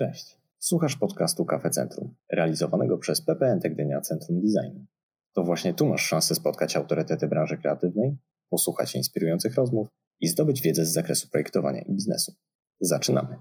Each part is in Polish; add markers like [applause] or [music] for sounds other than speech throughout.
Cześć. Słuchasz podcastu Kafe Centrum, realizowanego przez PPN Gdynia Centrum Designu. To właśnie tu masz szansę spotkać autorytety branży kreatywnej, posłuchać inspirujących rozmów i zdobyć wiedzę z zakresu projektowania i biznesu. Zaczynamy.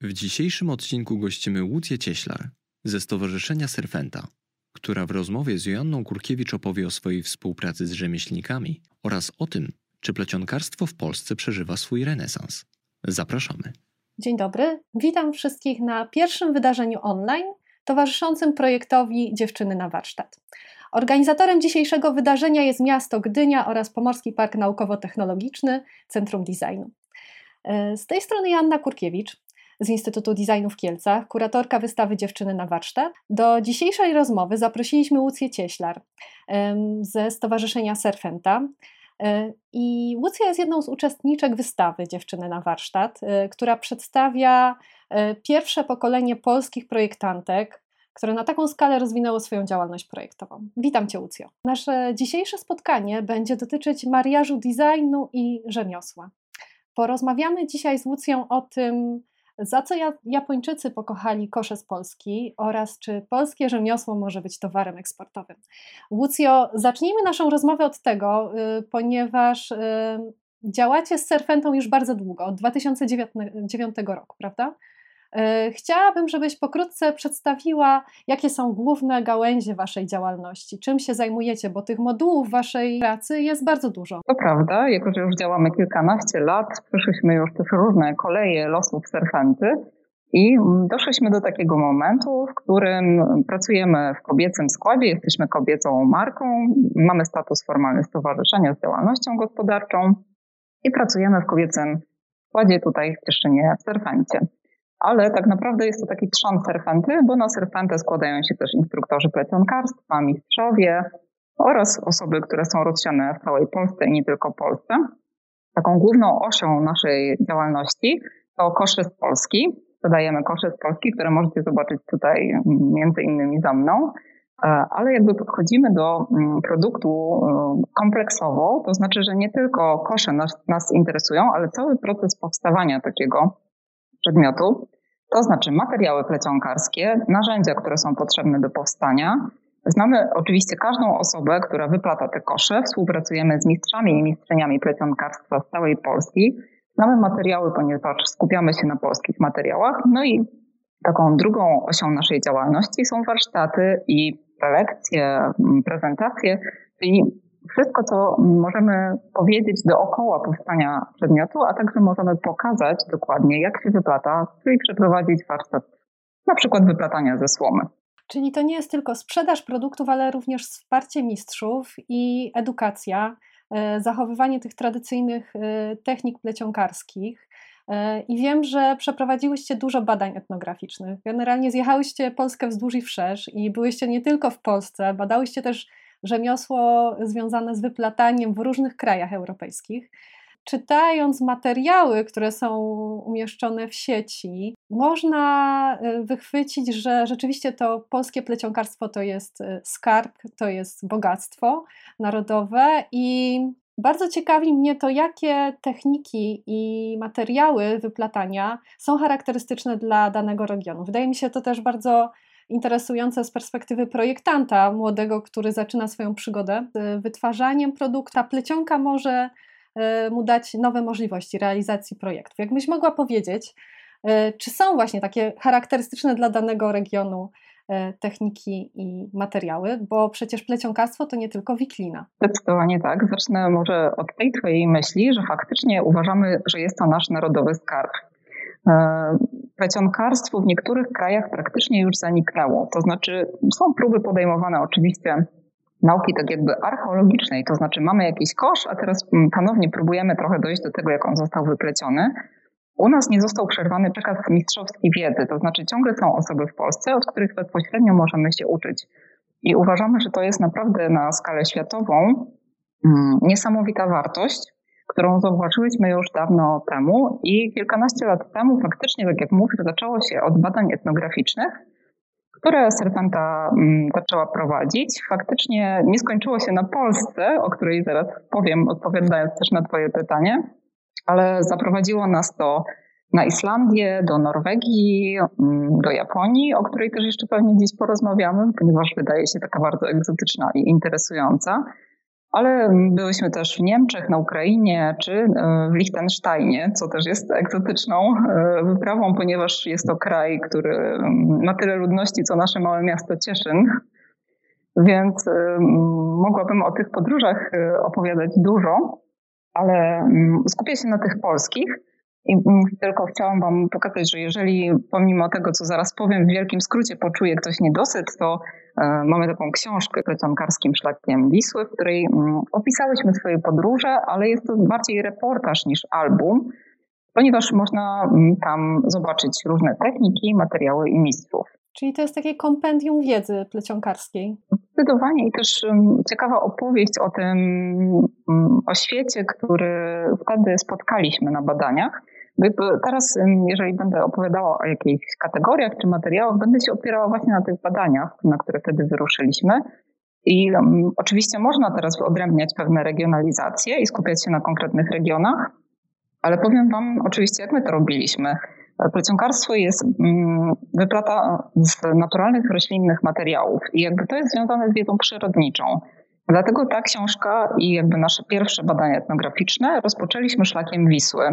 W dzisiejszym odcinku gościmy Łucję Cieślar ze Stowarzyszenia Serfenta, która w rozmowie z Joanną Kurkiewicz opowie o swojej współpracy z rzemieślnikami oraz o tym, czy plecionkarstwo w Polsce przeżywa swój renesans. Zapraszamy. Dzień dobry. Witam wszystkich na pierwszym wydarzeniu online towarzyszącym projektowi Dziewczyny na warsztat. Organizatorem dzisiejszego wydarzenia jest miasto Gdynia oraz Pomorski Park Naukowo-Technologiczny Centrum Designu. E, z tej strony Janna Kurkiewicz z Instytutu Designu w Kielcach, kuratorka wystawy Dziewczyny na warsztat. Do dzisiejszej rozmowy zaprosiliśmy Łucję Cieślar ze Stowarzyszenia Serfenta, I Łucja jest jedną z uczestniczek wystawy Dziewczyny na warsztat, e, która przedstawia e, pierwsze pokolenie polskich projektantek, które na taką skalę rozwinęło swoją działalność projektową. Witam Cię, Łucjo. Nasze dzisiejsze spotkanie będzie dotyczyć mariażu designu i rzemiosła. Porozmawiamy dzisiaj z Łucją o tym, za co Japończycy pokochali kosze z Polski oraz czy polskie rzemiosło może być towarem eksportowym. Łucjo, zacznijmy naszą rozmowę od tego, y, ponieważ y, działacie z Serfentą już bardzo długo, od 2009 roku, prawda? E, chciałabym, żebyś pokrótce przedstawiła, jakie są główne gałęzie Waszej działalności, czym się zajmujecie, bo tych modułów Waszej pracy jest bardzo dużo. To prawda, jako że już działamy kilkanaście lat, przeszliśmy już też różne koleje losów surfenty i doszliśmy do takiego momentu, w którym pracujemy w kobiecym składzie, jesteśmy kobiecą marką, mamy status formalny stowarzyszenia z działalnością gospodarczą i pracujemy w kobiecym składzie tutaj w Cieszynie w Serfencie ale tak naprawdę jest to taki trzon serfenty, bo na serfentę składają się też instruktorzy plecionkarstwa, mistrzowie oraz osoby, które są rozsiane w całej Polsce i nie tylko Polsce. Taką główną osią naszej działalności to kosze z Polski. Sprzedajemy kosze z Polski, które możecie zobaczyć tutaj między innymi za mną, e, ale jakby podchodzimy do mm, produktu e, kompleksowo, to znaczy, że nie tylko kosze nas, nas interesują, ale cały proces powstawania takiego przedmiotu, to znaczy materiały plecionkarskie, narzędzia, które są potrzebne do powstania. Znamy oczywiście każdą osobę, która wyplata te kosze. Współpracujemy z mistrzami i mistrzyniami plecionkarstwa z całej Polski. Znamy materiały, ponieważ skupiamy się na polskich materiałach. No i taką drugą osią naszej działalności są warsztaty i prelekcje, prezentacje, czyli wszystko, co możemy powiedzieć dookoła powstania przedmiotu, a także możemy pokazać dokładnie, jak się wyplata, czyli przeprowadzić warsztat na przykład wyplatania ze słomy. Czyli to nie jest tylko sprzedaż produktów, ale również wsparcie mistrzów i edukacja, e, zachowywanie tych tradycyjnych e, technik plecionkarskich. E, I wiem, że przeprowadziłyście dużo badań etnograficznych. Generalnie zjechałyście Polskę wzdłuż i wszerz i byłyście nie tylko w Polsce, badałyście też rzemiosło związane z wyplataniem w różnych krajach europejskich. Czytając materiały, które są umieszczone w sieci, można e, wychwycić, że rzeczywiście to polskie plecionkarstwo to jest e, skarb, to jest bogactwo narodowe i bardzo ciekawi mnie to, jakie techniki i materiały wyplatania są charakterystyczne dla danego regionu. Wydaje mi się to też bardzo interesujące z perspektywy projektanta młodego, który zaczyna swoją przygodę z wytwarzaniem produktu. Ta plecionka może e, mu dać nowe możliwości realizacji projektów. Jakbyś mogła powiedzieć, e, czy są właśnie takie charakterystyczne dla danego regionu e, techniki i materiały, bo przecież plecionkarstwo to nie tylko wiklina. Zdecydowanie tak. Zacznę może od tej Twojej myśli, że faktycznie uważamy, że jest to nasz narodowy skarb. Plecionkarstwo w niektórych krajach praktycznie już zaniknęło. To znaczy są próby podejmowane oczywiście nauki tak jakby archeologicznej, to znaczy mamy jakiś kosz, a teraz mm, ponownie próbujemy trochę dojść do tego, jak on został wypleciony. U nas nie został przerwany przekaz mistrzowskiej wiedzy, to znaczy ciągle są osoby w Polsce, od których bezpośrednio możemy się uczyć. I uważamy, że to jest naprawdę na skalę światową mm, niesamowita wartość, którą zauważyliśmy już dawno temu i kilkanaście lat temu faktycznie, tak jak mówię, zaczęło się od badań etnograficznych, które Serpenta mm, zaczęła prowadzić. Faktycznie nie skończyło się na Polsce, o której zaraz powiem, odpowiadając też na Twoje pytanie, ale zaprowadziło nas do na Islandię, do Norwegii, mm, do Japonii, o której też jeszcze pewnie dziś porozmawiamy, ponieważ wydaje się taka bardzo egzotyczna i interesująca. Ale byłyśmy też w Niemczech, na Ukrainie czy e, w Liechtensteinie, co też jest egzotyczną e, wyprawą, ponieważ jest to kraj, który ma tyle ludności, co nasze małe miasto Cieszyn. Więc e, mogłabym o tych podróżach opowiadać dużo, ale skupię się na tych polskich. I tylko chciałam Wam pokazać, że jeżeli pomimo tego, co zaraz powiem, w wielkim skrócie poczuje ktoś niedosyt, to e, mamy taką książkę plecionkarskim szlakiem Wisły, w której opisałyśmy swoje podróże, ale jest to bardziej reportaż niż album, ponieważ można tam zobaczyć różne techniki, materiały i mistrzów. Czyli to jest takie kompendium wiedzy plecionkarskiej. Zdecydowanie i też mm, ciekawa opowieść o tym, o świecie, który wtedy spotkaliśmy na badaniach. Teraz, jeżeli będę opowiadała o jakichś kategoriach czy materiałach, będę się opierała właśnie na tych badaniach, na które wtedy wyruszyliśmy. I um, oczywiście można teraz wyodrębniać pewne regionalizacje i skupiać się na konkretnych regionach, ale powiem Wam oczywiście, jak my to robiliśmy. Plecionkarstwo jest um, wyplata z naturalnych roślinnych materiałów i jakby to jest związane z wiedzą przyrodniczą. Dlatego ta książka i jakby nasze pierwsze badania etnograficzne rozpoczęliśmy szlakiem Wisły.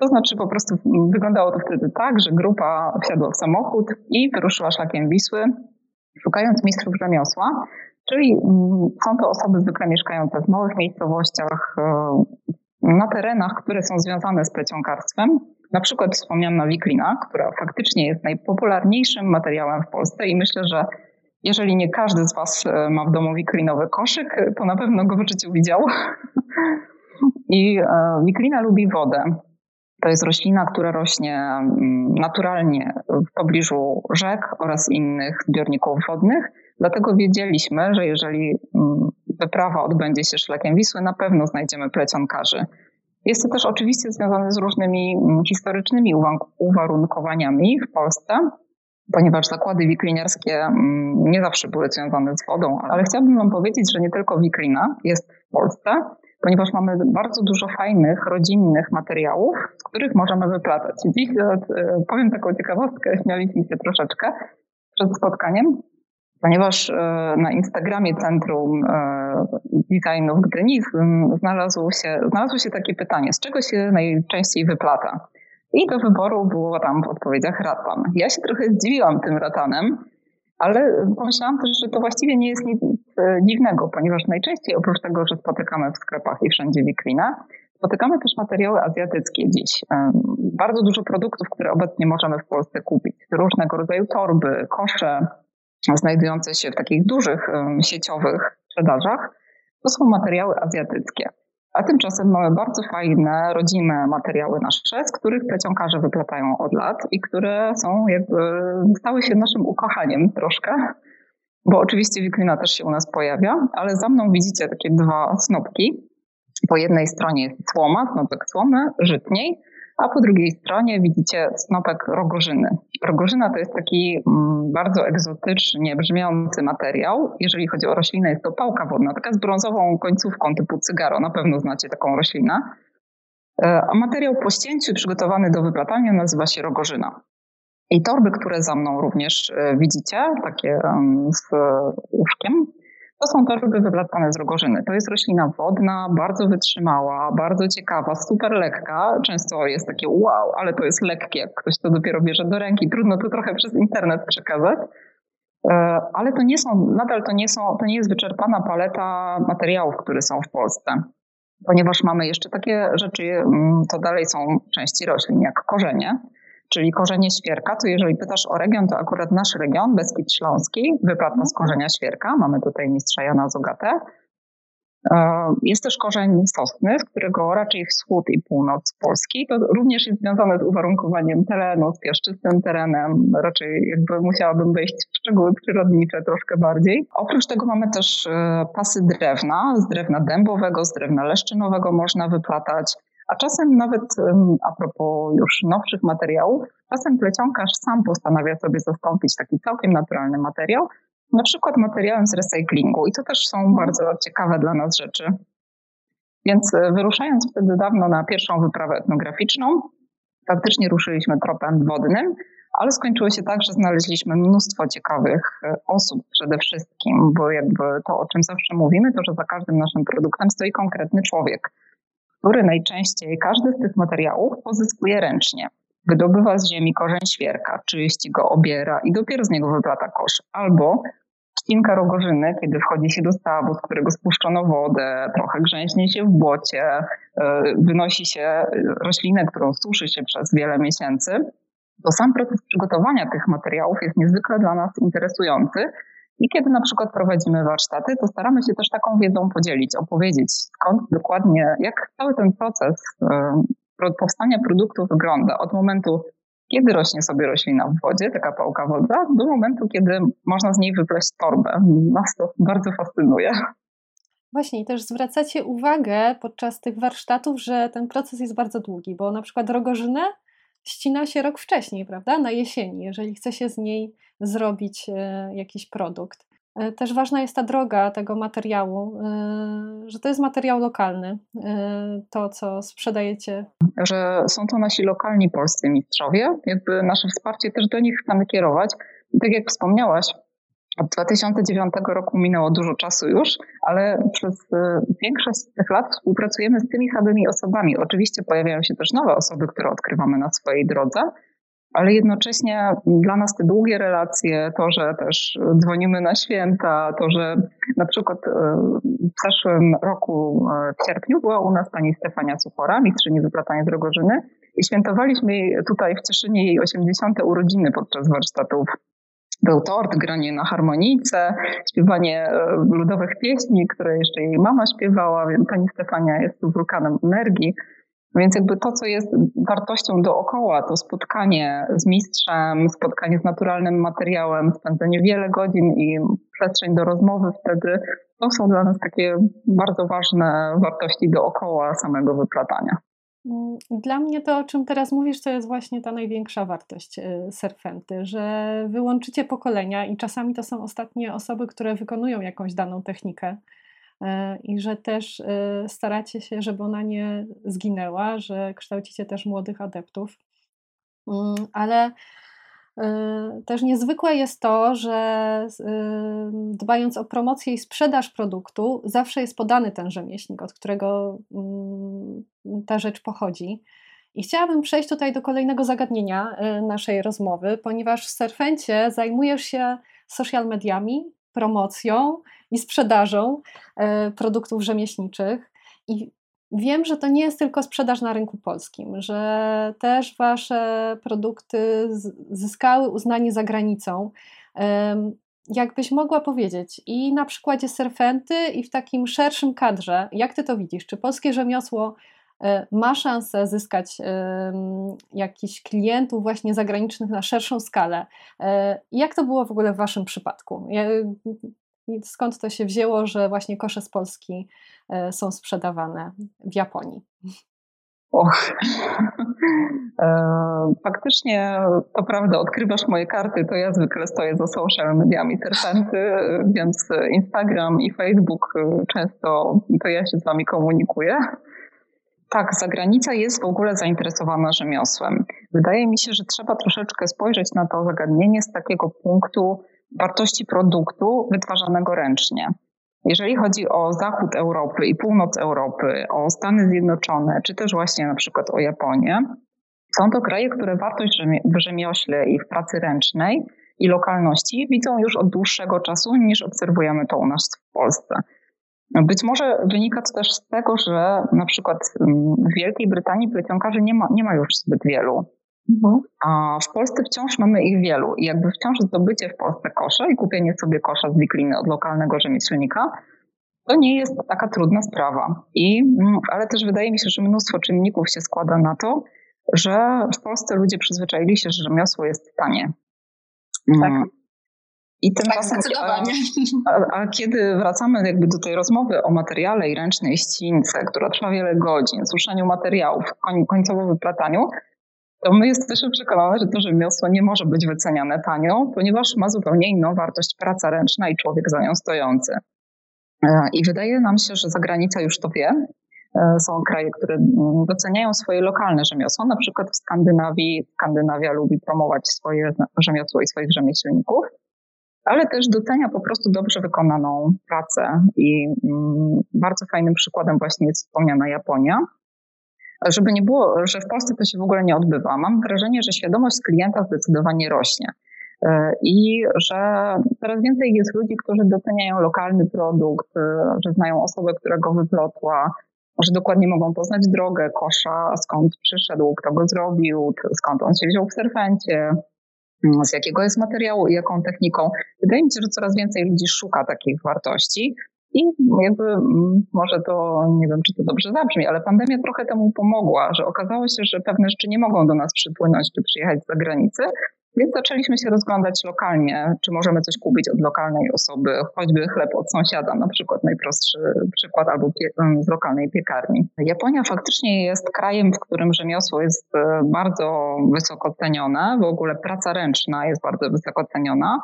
To znaczy po prostu wyglądało to wtedy tak, że grupa wsiadła w samochód i wyruszyła szlakiem Wisły, szukając mistrzów rzemiosła, czyli mm, są to osoby zwykle mieszkające w małych miejscowościach, e, na terenach, które są związane z plecionkarstwem. Na przykład wspomniana wiklina, która faktycznie jest najpopularniejszym materiałem w Polsce i myślę, że jeżeli nie każdy z Was e, ma w domu wiklinowy koszyk, to na pewno go w życiu widział. [laughs] I e, wiklina lubi wodę. To jest roślina, która rośnie mm, naturalnie w pobliżu rzek oraz innych zbiorników wodnych. Dlatego wiedzieliśmy, że jeżeli mm, wyprawa odbędzie się szlakiem Wisły, na pewno znajdziemy plecionkarzy. Jest to też oczywiście związane z różnymi mm, historycznymi uwarunkowaniami w Polsce, ponieważ zakłady wikliniarskie nie zawsze były związane z wodą. Ale chciałabym Wam powiedzieć, że nie tylko wiklina jest w Polsce, ponieważ mamy bardzo dużo fajnych, rodzinnych materiałów, z których możemy wyplatać. Dziś e, powiem taką ciekawostkę, śmialiśmy się troszeczkę przed spotkaniem, ponieważ e, na Instagramie Centrum e, Designu w znalazło się, znalazło się takie pytanie, z czego się najczęściej wyplata? I do wyboru było tam w odpowiedziach ratan. Ja się trochę zdziwiłam tym ratanem, ale pomyślałam też, że to właściwie nie jest nic e, dziwnego, ponieważ najczęściej oprócz tego, że spotykamy w sklepach i wszędzie wiklina, spotykamy też materiały azjatyckie dziś. Bardzo dużo produktów, które obecnie możemy w Polsce kupić. Różnego rodzaju torby, kosze znajdujące się w takich dużych sieciowych sprzedażach. To są materiały azjatyckie. A tymczasem mamy bardzo fajne, rodzime materiały nasze, z których plecionkarze wyplatają od lat i które są jakby, stały się naszym ukochaniem troszkę, bo oczywiście wiklina też się u nas pojawia, ale za mną widzicie takie dwa snopki. Po jednej stronie jest słoma, snopek słomy, żytniej, a po drugiej stronie widzicie snopek rogorzyny. Rogorzyna to jest taki mm, bardzo egzotycznie brzmiący materiał. Jeżeli chodzi o roślinę, jest to pałka wodna, taka z brązową końcówką typu cygaro. Na pewno znacie taką roślinę. E, a materiał po ścięciu przygotowany do wyplatania nazywa się rogorzyna. I torby, które za mną również e, widzicie, takie z łóżkiem, to są torby wyplatane z rogorzyny. To jest roślina wodna, bardzo wytrzymała, bardzo ciekawa, super lekka. Często jest takie wow, ale to jest lekkie, jak ktoś to dopiero bierze do ręki. Trudno to trochę przez internet przekazać. E, ale to nie są, nadal to nie, są, to nie jest wyczerpana paleta materiałów, które są w Polsce. Ponieważ mamy jeszcze takie rzeczy, mm, to dalej są części roślin, jak korzenie, czyli korzenie świerka, to jeżeli pytasz o region, to akurat nasz region, Beskid Śląski, wypłata z korzenia świerka. Mamy tutaj mistrza Jana Zogatę. E, jest też korzeń sosny, z którego raczej wschód i północ Polski. To również jest związane z uwarunkowaniem terenu, z piaszczystym terenem. Raczej jakby musiałabym wejść w szczegóły przyrodnicze troszkę bardziej. Oprócz tego mamy też e, pasy drewna, z drewna dębowego, z drewna leszczynowego można wyplatać. A czasem nawet a propos już nowszych materiałów, czasem plecionkarz sam postanawia sobie zastąpić taki całkiem naturalny materiał, na przykład materiałem z recyklingu. I to też są bardzo ciekawe dla nas rzeczy. Więc e, wyruszając wtedy dawno na pierwszą wyprawę etnograficzną, faktycznie ruszyliśmy tropem wodnym, ale skończyło się tak, że znaleźliśmy mnóstwo ciekawych e, osób przede wszystkim, bo jakby to, o czym zawsze mówimy, to że za każdym naszym produktem stoi konkretny człowiek, który najczęściej każdy z tych materiałów pozyskuje ręcznie. Wydobywa z ziemi korzeń świerka, czyści go, obiera i dopiero z niego wyplata kosz. Albo ścinka rogorzyny, kiedy wchodzi się do stawu, z którego spuszczono wodę, trochę grzęźnie się w błocie, e, wynosi się roślinę, którą suszy się przez wiele miesięcy, to sam proces przygotowania tych materiałów jest niezwykle dla nas interesujący. I kiedy na przykład prowadzimy warsztaty, to staramy się też taką wiedzą podzielić, opowiedzieć skąd dokładnie, jak cały ten proces e, powstania produktu wygląda od momentu kiedy rośnie sobie roślina w wodzie, taka pałka wodna, do momentu, kiedy można z niej wypleść torbę. Nas to bardzo fascynuje. Właśnie, i też zwracacie uwagę podczas tych warsztatów, że ten proces jest bardzo długi, bo na przykład rogorzynę ścina się rok wcześniej, prawda? Na jesieni, jeżeli chce się z niej zrobić e, jakiś produkt. E, też ważna jest ta droga tego materiału, e, że to jest materiał lokalny, to co sprzedajecie. Że są to nasi lokalni polscy mistrzowie, jakby nasze wsparcie też do nich chcemy kierować. I tak jak wspomniałaś, od 2009 roku minęło dużo czasu już, ale przez y, większość tych lat współpracujemy z tymi samymi osobami. Oczywiście pojawiają się też nowe osoby, które odkrywamy na swojej drodze, ale jednocześnie dla nas te długie relacje, to, że też dzwonimy na święta, to, że na przykład y, w zeszłym roku y, w sierpniu była u nas pani Stefania Suchora, mistrzyni wyplatania z Rogorzyny i świętowaliśmy tutaj w Cieszynie jej 80. urodziny podczas warsztatów był tort, granie na harmonijce, śpiewanie e, ludowych pieśni, które jeszcze jej mama śpiewała, więc pani Stefania jest tu wulkanem energii. Więc jakby to, co jest wartością dookoła, to spotkanie z mistrzem, spotkanie z naturalnym materiałem, spędzenie wiele godzin i przestrzeń do rozmowy wtedy, to są dla nas takie bardzo ważne wartości dookoła samego wyplatania. Dla mnie to, o czym teraz mówisz, to jest właśnie ta największa wartość y, serfenty, że wyłączycie pokolenia i czasami to są ostatnie osoby, które wykonują jakąś daną technikę y, i że też y, staracie się, żeby ona nie zginęła, że kształcicie też młodych adeptów. Mm, ale też niezwykłe jest to, że y, dbając o promocję i sprzedaż produktu, zawsze jest podany ten rzemieślnik, od którego mm, ta rzecz pochodzi. I chciałabym przejść tutaj do kolejnego zagadnienia y, naszej rozmowy, ponieważ w Serfencie zajmujesz się social mediami, promocją i sprzedażą produktów rzemieślniczych. I Wiem, że to nie jest tylko sprzedaż na rynku polskim, że też Wasze produkty zyskały uznanie za granicą. Jakbyś mogła powiedzieć i na przykładzie Serfenty, i w takim szerszym kadrze, jak Ty to widzisz? Czy polskie rzemiosło e, ma szansę zyskać jakichś klientów właśnie zagranicznych na szerszą skalę? E, jak to było w ogóle w Waszym przypadku? Skąd to się wzięło, że właśnie kosze z Polski e, są sprzedawane w Japonii? Och. [laughs] E, faktycznie, to prawda, odkrywasz moje karty, to ja zwykle stoję za social mediami serpenty, [laughs] więc Instagram i Facebook e, często to ja się z wami komunikuję. Tak, zagranica jest w ogóle zainteresowana rzemiosłem. Wydaje mi się, że trzeba troszeczkę spojrzeć na to zagadnienie z takiego punktu, wartości produktu wytwarzanego ręcznie. Jeżeli chodzi o zachód Europy i północ Europy, o Stany Zjednoczone, czy też właśnie na przykład o Japonię, są to kraje, które wartość w rzemiośle i w pracy ręcznej i lokalności widzą już od dłuższego czasu niż obserwujemy to u nas w Polsce. Być może wynika to też z tego, że na przykład w Wielkiej Brytanii plecionkarzy nie ma, nie ma już zbyt wielu. Mhm. A w Polsce wciąż mamy ich wielu i jakby wciąż zdobycie w Polsce kosza i kupienie sobie kosza z wikliny od lokalnego rzemieślnika to nie jest taka trudna sprawa. I, mm, ale też wydaje mi się, że mnóstwo czynników się składa na to, że w Polsce ludzie przyzwyczaili się, że rzemiosło jest tanie. Mm. Tak. I tymczasem, tak, [laughs] a, a, kiedy wracamy jakby do tej rozmowy o materiale i ręcznej ścince, która trwa wiele godzin, suszeniu materiałów, końcowo wyplataniu, to my jesteśmy przekonane, że to rzemiosło nie może być wyceniane tanio, ponieważ ma zupełnie inną wartość praca ręczna i człowiek za nią stojący. E, I wydaje nam się, że zagranica już to wie, E, są kraje, które mm, doceniają swoje lokalne rzemiosło. Na przykład w Skandynawii, Skandynawia lubi promować swoje rzemiosło i swoich rzemieślników, ale też docenia po prostu dobrze wykonaną pracę. I mm, bardzo fajnym przykładem właśnie jest wspomniana Japonia. Żeby nie było, że w Polsce to się w ogóle nie odbywa. Mam wrażenie, że świadomość klienta zdecydowanie rośnie. E, I że coraz więcej jest ludzi, którzy doceniają lokalny produkt, e, że znają osobę, która go wyplotła, że dokładnie mogą poznać drogę kosza, skąd przyszedł, kto go zrobił, skąd on się wziął w serfencie, mm, z jakiego jest materiału i jaką techniką. Wydaje mi się, że coraz więcej ludzi szuka takich wartości. I jakby mm, może to, nie wiem czy to dobrze zabrzmi, ale pandemia trochę temu pomogła, że okazało się, że pewne rzeczy nie mogą do nas przypłynąć czy przyjechać z zagranicy, więc zaczęliśmy się rozglądać lokalnie, czy możemy coś kupić od lokalnej osoby, choćby chleb od sąsiada, na przykład najprostszy przykład, albo z lokalnej piekarni. Japonia faktycznie jest krajem, w którym rzemiosło jest e, bardzo wysoko cenione, w ogóle praca ręczna jest bardzo wysoko ceniona.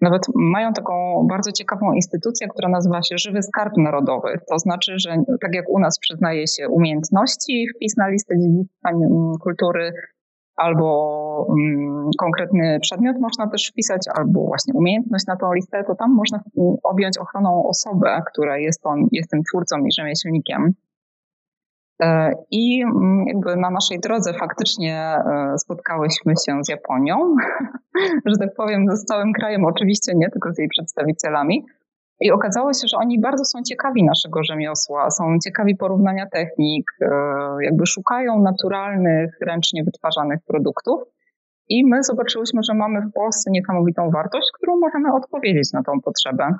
Nawet mają taką bardzo ciekawą instytucję, która nazywa się Żywy Skarb Narodowy. To znaczy, że tak jak u nas przyznaje się umiejętności, wpis na listę dziedzictwa kultury, albo konkretny przedmiot można też wpisać, albo właśnie umiejętność na tą listę, to tam można objąć ochroną osobę, która jest, on, jest tym twórcą i rzemieślnikiem. E, I mm, jakby na naszej drodze faktycznie e, spotkałyśmy się z Japonią, [laughs] że tak powiem, z całym krajem, oczywiście nie tylko z jej przedstawicielami, i okazało się, że oni bardzo są ciekawi naszego rzemiosła, są ciekawi porównania technik, e, jakby szukają naturalnych, ręcznie wytwarzanych produktów. I my zobaczyłyśmy, że mamy w Polsce niesamowitą wartość, którą możemy odpowiedzieć na tą potrzebę.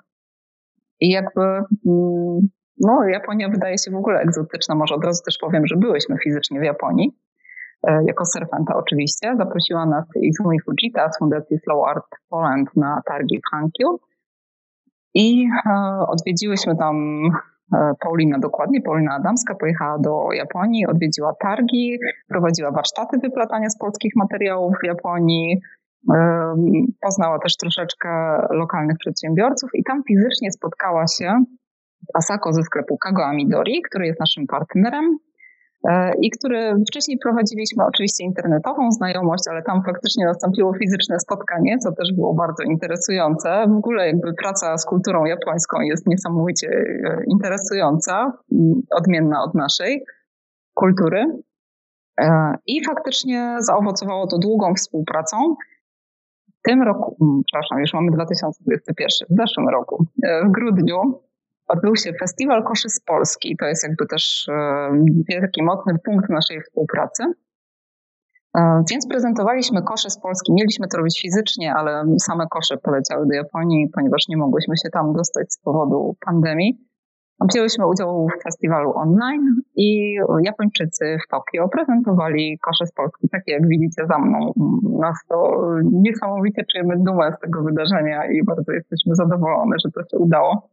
I jakby, mm, no, Japonia wydaje się w ogóle egzotyczna. Może od razu też powiem, że byłyśmy fizycznie w Japonii, e, jako surfenta oczywiście. Zaprosiła nas Izumi Fujita z Fundacji Slow Art Poland na targi w Hankyu. I e, odwiedziłyśmy tam e, Paulina dokładnie, Paulina Adamska pojechała do Japonii, odwiedziła targi, prowadziła warsztaty wyplatania z polskich materiałów w Japonii, poznała też troszeczkę lokalnych przedsiębiorców i tam fizycznie spotkała się Asako ze sklepu Kago Amidori, który jest naszym partnerem E, i który wcześniej prowadziliśmy oczywiście internetową znajomość, ale tam faktycznie nastąpiło fizyczne spotkanie, co też było bardzo interesujące. W ogóle jakby praca z kulturą japońską jest niesamowicie e, interesująca, odmienna od naszej kultury. E, I faktycznie zaowocowało to długą współpracą. W tym roku, przepraszam, już mamy 2021, w zeszłym roku, w grudniu odbył się Festiwal Koszy z Polski. To jest jakby też e, taki mocny punkt naszej współpracy. E, więc prezentowaliśmy kosze z Polski. Mieliśmy to robić fizycznie, ale same kosze poleciały do Japonii, ponieważ nie mogłyśmy się tam dostać z powodu pandemii. Wzięłyśmy udział w festiwalu online i Japończycy w Tokio prezentowali kosze z Polski, takie jak widzicie za mną. Nas to niesamowicie czujemy dumę z tego wydarzenia i bardzo jesteśmy zadowolone, że to się udało.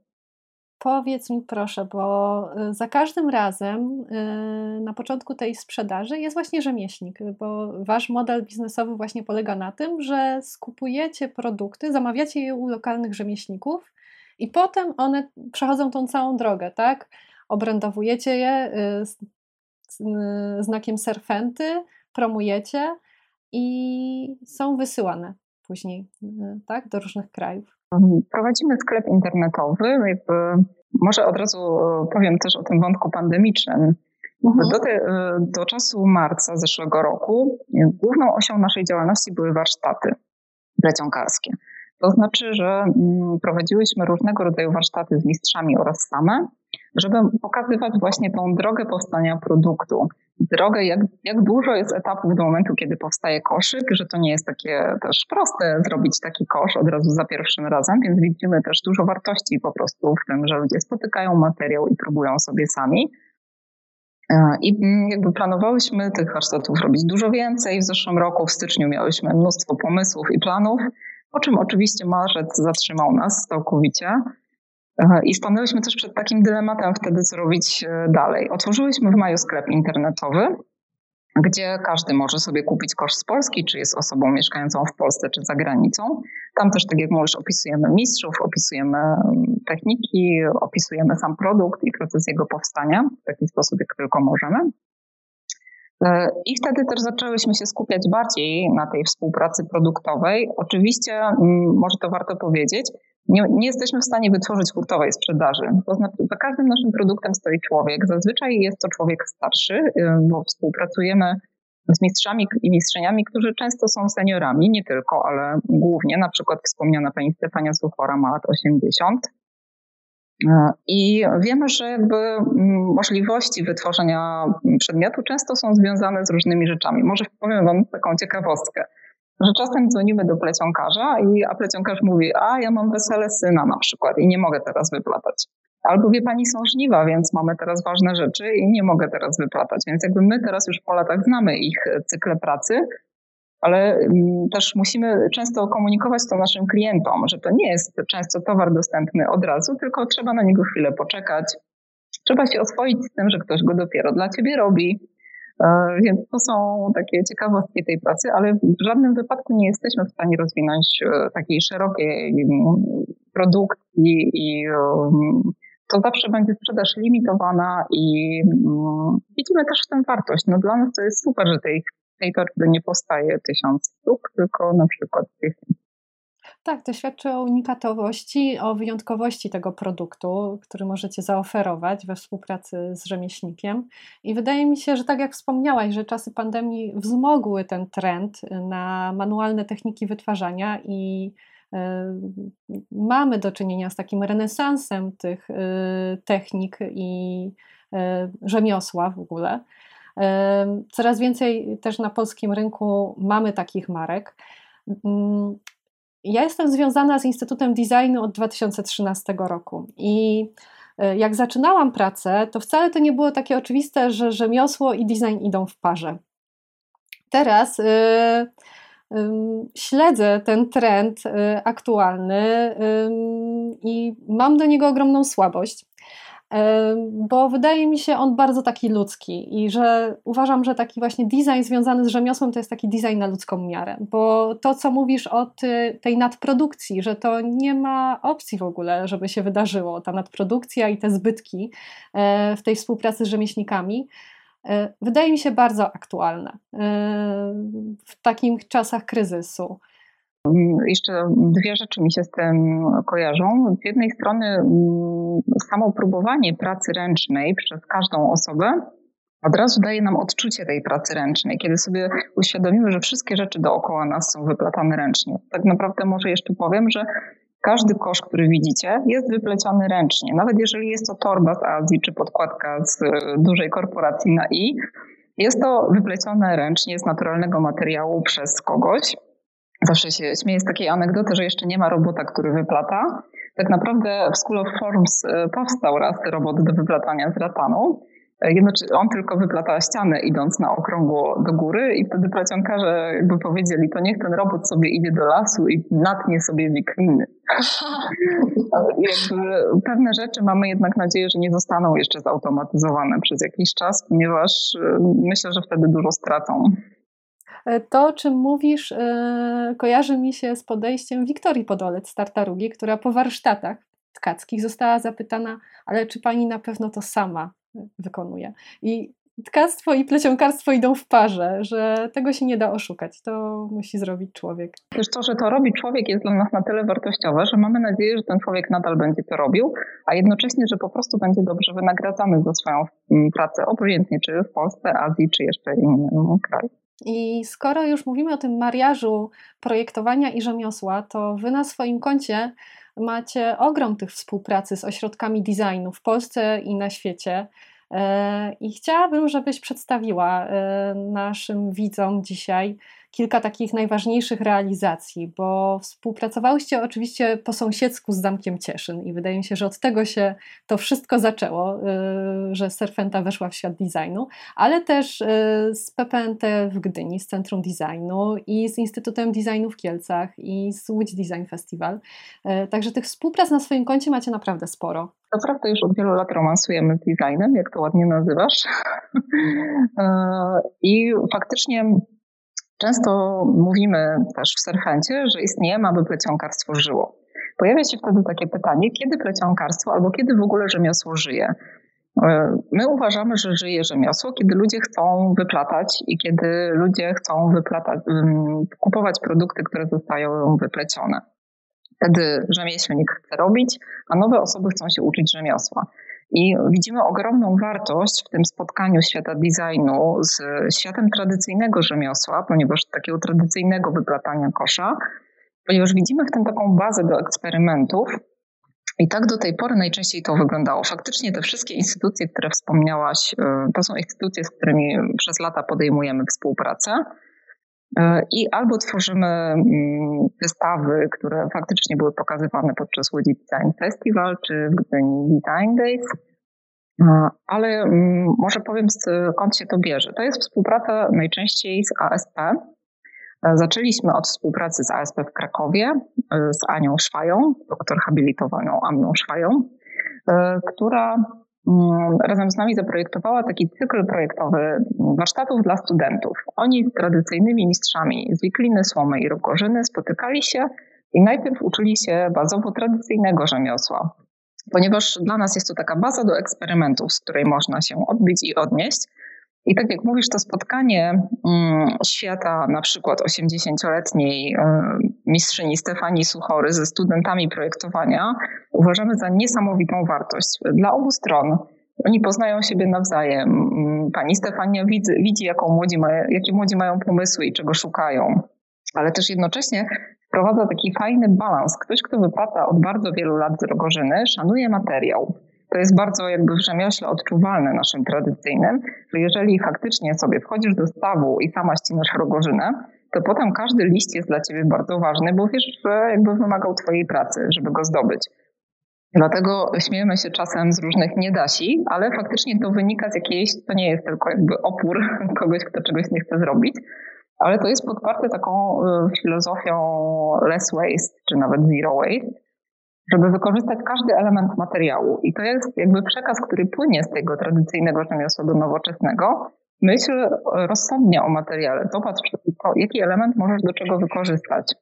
Powiedz mi proszę, bo y, za każdym razem y, na początku tej sprzedaży jest właśnie rzemieślnik, bo wasz model biznesowy właśnie polega na tym, że skupujecie produkty, zamawiacie je u lokalnych rzemieślników i potem one przechodzą tą całą drogę, tak? Obrędowujecie je y, znakiem serfenty, promujecie i są wysyłane później, tak, do różnych krajów. Prowadzimy sklep internetowy. Jakby może od razu e, powiem też o tym wątku pandemicznym. Mhm. Do, te, e, do czasu marca zeszłego roku główną osią naszej działalności były warsztaty plecionkarskie. To znaczy, że mm, prowadziłyśmy różnego rodzaju warsztaty z mistrzami oraz same, żeby pokazywać właśnie tą drogę powstania produktu. Drogę, jak, jak dużo jest etapów do momentu, kiedy powstaje koszyk, że to nie jest takie też proste zrobić taki kosz od razu za pierwszym razem, więc widzimy też dużo wartości po prostu w tym, że ludzie spotykają materiał i próbują sobie sami. E, I mm, jakby planowałyśmy tych warsztatów robić dużo więcej. W zeszłym roku, w styczniu, miałyśmy mnóstwo pomysłów i planów, po czym oczywiście marzec zatrzymał nas całkowicie. I stanęliśmy też przed takim dylematem wtedy, co robić e, dalej. Otworzyliśmy w maju sklep internetowy, gdzie każdy może sobie kupić kosz z Polski, czy jest osobą mieszkającą w Polsce, czy za granicą. Tam też, tak jak mówisz, opisujemy mistrzów, opisujemy mm, techniki, opisujemy sam produkt i proces jego powstania w taki sposób, jak tylko możemy. E, I wtedy też zaczęłyśmy się skupiać bardziej na tej współpracy produktowej. Oczywiście, mm, może to warto powiedzieć, nie, nie, jesteśmy w stanie wytworzyć hurtowej sprzedaży. To znaczy, za każdym naszym produktem stoi człowiek. Zazwyczaj jest to człowiek starszy, y, bo współpracujemy z mistrzami i mistrzeniami, którzy często są seniorami, nie tylko, ale głównie. Na przykład wspomniana pani Stefania Suchora ma lat 80. Y, I wiemy, że jakby mm, możliwości wytworzenia przedmiotu często są związane z różnymi rzeczami. Może powiem Wam taką ciekawostkę że czasem dzwonimy do plecionkarza, i, a plecionkarz mówi, a ja mam wesele syna na przykład i nie mogę teraz wyplatać. Albo wie pani, są żniwa, więc mamy teraz ważne rzeczy i nie mogę teraz wyplatać. Więc jakby my teraz już po latach znamy ich cykle pracy, ale mm, też musimy często komunikować to naszym klientom, że to nie jest często towar dostępny od razu, tylko trzeba na niego chwilę poczekać. Trzeba się oswoić z tym, że ktoś go dopiero dla ciebie robi, E, więc to są takie ciekawostki tej pracy, ale w żadnym wypadku nie jesteśmy w stanie rozwinąć e, takiej szerokiej mm, produkcji i mm, to zawsze będzie sprzedaż limitowana i mm, widzimy też w tym wartość. No dla nas to jest super, że tej, tej torby nie powstaje tysiąc sztuk, tylko na przykład dziesięć. Tak, to świadczy o unikatowości, o wyjątkowości tego produktu, który możecie zaoferować we współpracy z rzemieślnikiem. I wydaje mi się, że tak jak wspomniałaś, że czasy pandemii wzmogły ten trend na manualne techniki wytwarzania i y, mamy do czynienia z takim renesansem tych y, technik i y, rzemiosła w ogóle. Coraz więcej też na polskim rynku mamy takich marek. Ja jestem związana z Instytutem Designu od 2013 roku i e, jak zaczynałam pracę, to wcale to nie było takie oczywiste, że rzemiosło i design idą w parze. Teraz yy, śledzę ten trend yy, aktualny i mam do niego ogromną słabość bo wydaje mi się on bardzo taki ludzki i że uważam, że taki właśnie design związany z rzemiosłem to jest taki design na ludzką miarę, bo to, co mówisz o tej nadprodukcji, że to nie ma opcji w ogóle, żeby się wydarzyło, ta nadprodukcja i te zbytki e, w tej współpracy z rzemieślnikami, e, wydaje mi się bardzo aktualne e, w takich czasach kryzysu. Jeszcze dwie rzeczy mi się z tym kojarzą. Z jednej strony mm, samo próbowanie pracy ręcznej przez każdą osobę od razu daje nam odczucie tej pracy ręcznej, kiedy sobie uświadomimy, że wszystkie rzeczy dookoła nas są wyplatane ręcznie. Tak naprawdę może jeszcze powiem, że każdy kosz, który widzicie, jest wypleciony ręcznie. Nawet jeżeli jest to torba z Azji czy podkładka z dużej korporacji na i, jest to wyplecione ręcznie z naturalnego materiału przez kogoś. Zawsze się śmieję z takiej anegdoty, że jeszcze nie ma robota, który wyplata. Tak naprawdę w School of Forms e, powstał raz robot do wyplatania z ratanu. E, on tylko wyplata ścianę idąc na okrągło do góry i wtedy plecionkarze jakby powiedzieli, to niech ten robot sobie idzie do lasu i natnie sobie wikliny. [laughs] jakby pewne rzeczy mamy jednak nadzieję, że nie zostaną jeszcze zautomatyzowane przez jakiś czas, ponieważ e, myślę, że wtedy dużo stracą. E, to, o czym mówisz, e, kojarzy mi się z podejściem Wiktorii Podolec z Tartarugi, która po warsztatach tkackich została zapytana, ale czy pani na pewno to sama wykonuje? I tkactwo i plecionkarstwo idą w parze, że tego się nie da oszukać. To musi zrobić człowiek. Też to, że to robi człowiek jest dla nas na tyle wartościowe, że mamy nadzieję, że ten człowiek nadal będzie to robił, a jednocześnie, że po prostu będzie dobrze wynagradzany za swoją mm, pracę, obojętnie czy w Polsce, Azji, czy jeszcze innym kraju. I skoro już mówimy o tym mariażu projektowania i rzemiosła, to wy na swoim koncie macie ogrom tych współpracy z ośrodkami designu w Polsce i na świecie. E, I chciałabym, żebyś przedstawiła e, naszym widzom dzisiaj kilka takich najważniejszych realizacji, bo współpracowałyście oczywiście po sąsiedzku z Zamkiem Cieszyn i wydaje mi się, że od tego się to wszystko zaczęło, y, że Serfenta weszła w świat designu, ale też y, z PPNT w Gdyni, z Centrum Designu i z Instytutem Designu w Kielcach i z Łódź Design Festival. Y, także tych współprac na swoim koncie macie naprawdę sporo. Naprawdę już od wielu lat romansujemy z designem, jak to ładnie nazywasz. [laughs] I faktycznie Często mówimy też w Serfencie, że istniejemy, aby plecionkarstwo żyło. Pojawia się wtedy takie pytanie, kiedy plecionkarstwo albo kiedy w ogóle rzemiosło żyje. E, my uważamy, że żyje rzemiosło, kiedy ludzie chcą wyplatać i kiedy ludzie chcą wyplatać, kupować produkty, które zostają wyplecione. Wtedy rzemieślnik chce robić, a nowe osoby chcą się uczyć rzemiosła. I widzimy ogromną wartość w tym spotkaniu świata designu z światem tradycyjnego rzemiosła, ponieważ takiego tradycyjnego wyplatania kosza, ponieważ widzimy w tym taką bazę do eksperymentów. I tak do tej pory najczęściej to wyglądało. Faktycznie te wszystkie instytucje, które wspomniałaś, y, to są instytucje, z którymi przez lata podejmujemy współpracę. E, I albo tworzymy mm, wystawy, które faktycznie były pokazywane podczas Łodzi Design Festival czy w Gdyni Design Days, e, ale mm, może powiem skąd się to bierze. To jest współpraca najczęściej z ASP. E, zaczęliśmy od współpracy z ASP w Krakowie z Anią Szwają, doktor habilitowaną Anią Szwają, która razem z nami zaprojektowała taki cykl projektowy warsztatów dla studentów. Oni z tradycyjnymi mistrzami z wikliny, słomy i rokorzyny spotykali się i najpierw uczyli się bazowo tradycyjnego rzemiosła, ponieważ dla nas jest to taka baza do eksperymentów, z której można się odbić i odnieść. I tak jak mówisz, to spotkanie mm, świata na przykład 80-letniej y, mistrzyni Stefanii Suchory ze studentami projektowania uważamy za niesamowitą wartość dla obu stron. Oni poznają siebie nawzajem. Pani Stefania widzi, widzi jaką młodzi ma, jakie młodzi mają pomysły i czego szukają, ale też jednocześnie wprowadza taki fajny balans. Ktoś, kto wypata od bardzo wielu lat z rogorzyny, szanuje materiał to jest bardzo jakby w rzemiośle odczuwalne naszym tradycyjnym, że jeżeli faktycznie sobie wchodzisz do stawu i sama ścinasz rogorzynę, to potem każdy liść jest dla ciebie bardzo ważny, bo wiesz, że jakby wymagał twojej pracy, żeby go zdobyć. Dlatego śmiejemy się czasem z różnych niedasi, ale faktycznie to wynika z jakiejś, to nie jest tylko jakby opór [laughs] kogoś, kto czegoś nie chce zrobić, ale to jest podparte taką y, filozofią less waste, czy nawet zero waste, żeby wykorzystać każdy element materiału. I to jest jakby przekaz, który płynie z tego tradycyjnego rzemiosła do nowoczesnego. Myśl rozsądnie o materiale. Zobacz, jaki element możesz do czego wykorzystać.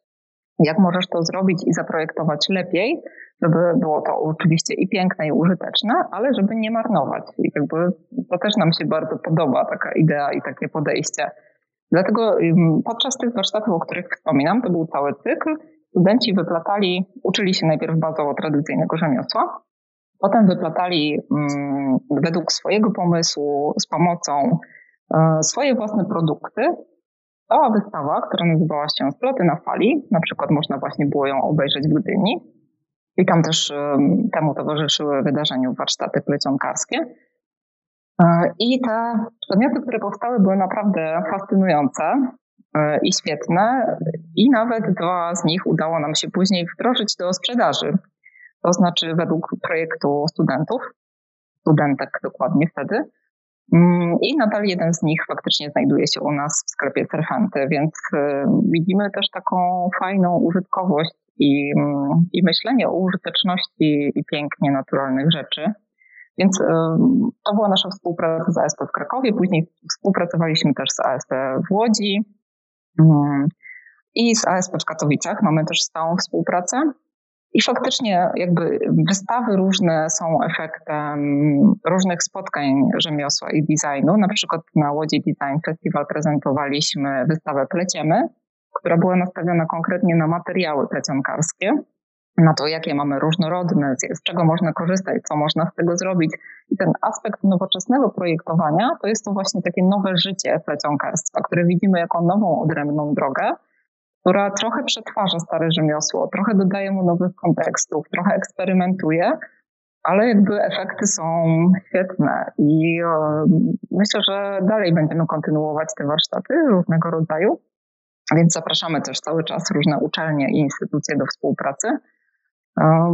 Jak możesz to zrobić i zaprojektować lepiej, żeby było to oczywiście i piękne, i użyteczne, ale żeby nie marnować. I jakby to też nam się bardzo podoba, taka idea i takie podejście. Dlatego podczas tych warsztatów, o których wspominam, to był cały cykl, studenci wyplatali, uczyli się najpierw bazowo tradycyjnego rzemiosła, potem wyplatali mm, według swojego pomysłu, z pomocą e, swoje własne produkty. Cała wystawa, która nazywała się Sploty na fali, na przykład można właśnie było ją obejrzeć w Gdyni. I tam też e, temu towarzyszyły wydarzeniu warsztaty plecionkarskie. E, I te przedmioty, które powstały, były naprawdę fascynujące. E, i świetne. I nawet dwa z nich udało nam się później wdrożyć do sprzedaży. To znaczy według projektu studentów, studentek dokładnie wtedy. Mm, I nadal jeden z nich faktycznie znajduje się u nas w sklepie Serfenty, więc widzimy też taką fajną użytkowość i, i myślenie o użyteczności i pięknie naturalnych rzeczy. Więc e, to była nasza współpraca z ASP w Krakowie. Później współpracowaliśmy też z ASP w Łodzi. Mm. I z ASP w Katowicach mamy też stałą współpracę. I faktycznie jakby wystawy różne są efektem różnych spotkań rzemiosła i designu. Na przykład na Łodzi Design Festival prezentowaliśmy wystawę Pleciemy, która była nastawiona konkretnie na materiały plecionkarskie, na to, jakie mamy różnorodne, z czego można korzystać, co można z tego zrobić. I ten aspekt nowoczesnego projektowania to jest to właśnie takie nowe życie plecionkarstwa, które widzimy jako nową, odrębną drogę, która trochę przetwarza stare rzemiosło, trochę dodaje mu nowych kontekstów, trochę eksperymentuje, ale jakby efekty są świetne i myślę, że dalej będziemy kontynuować te warsztaty różnego rodzaju. Więc zapraszamy też cały czas różne uczelnie i instytucje do współpracy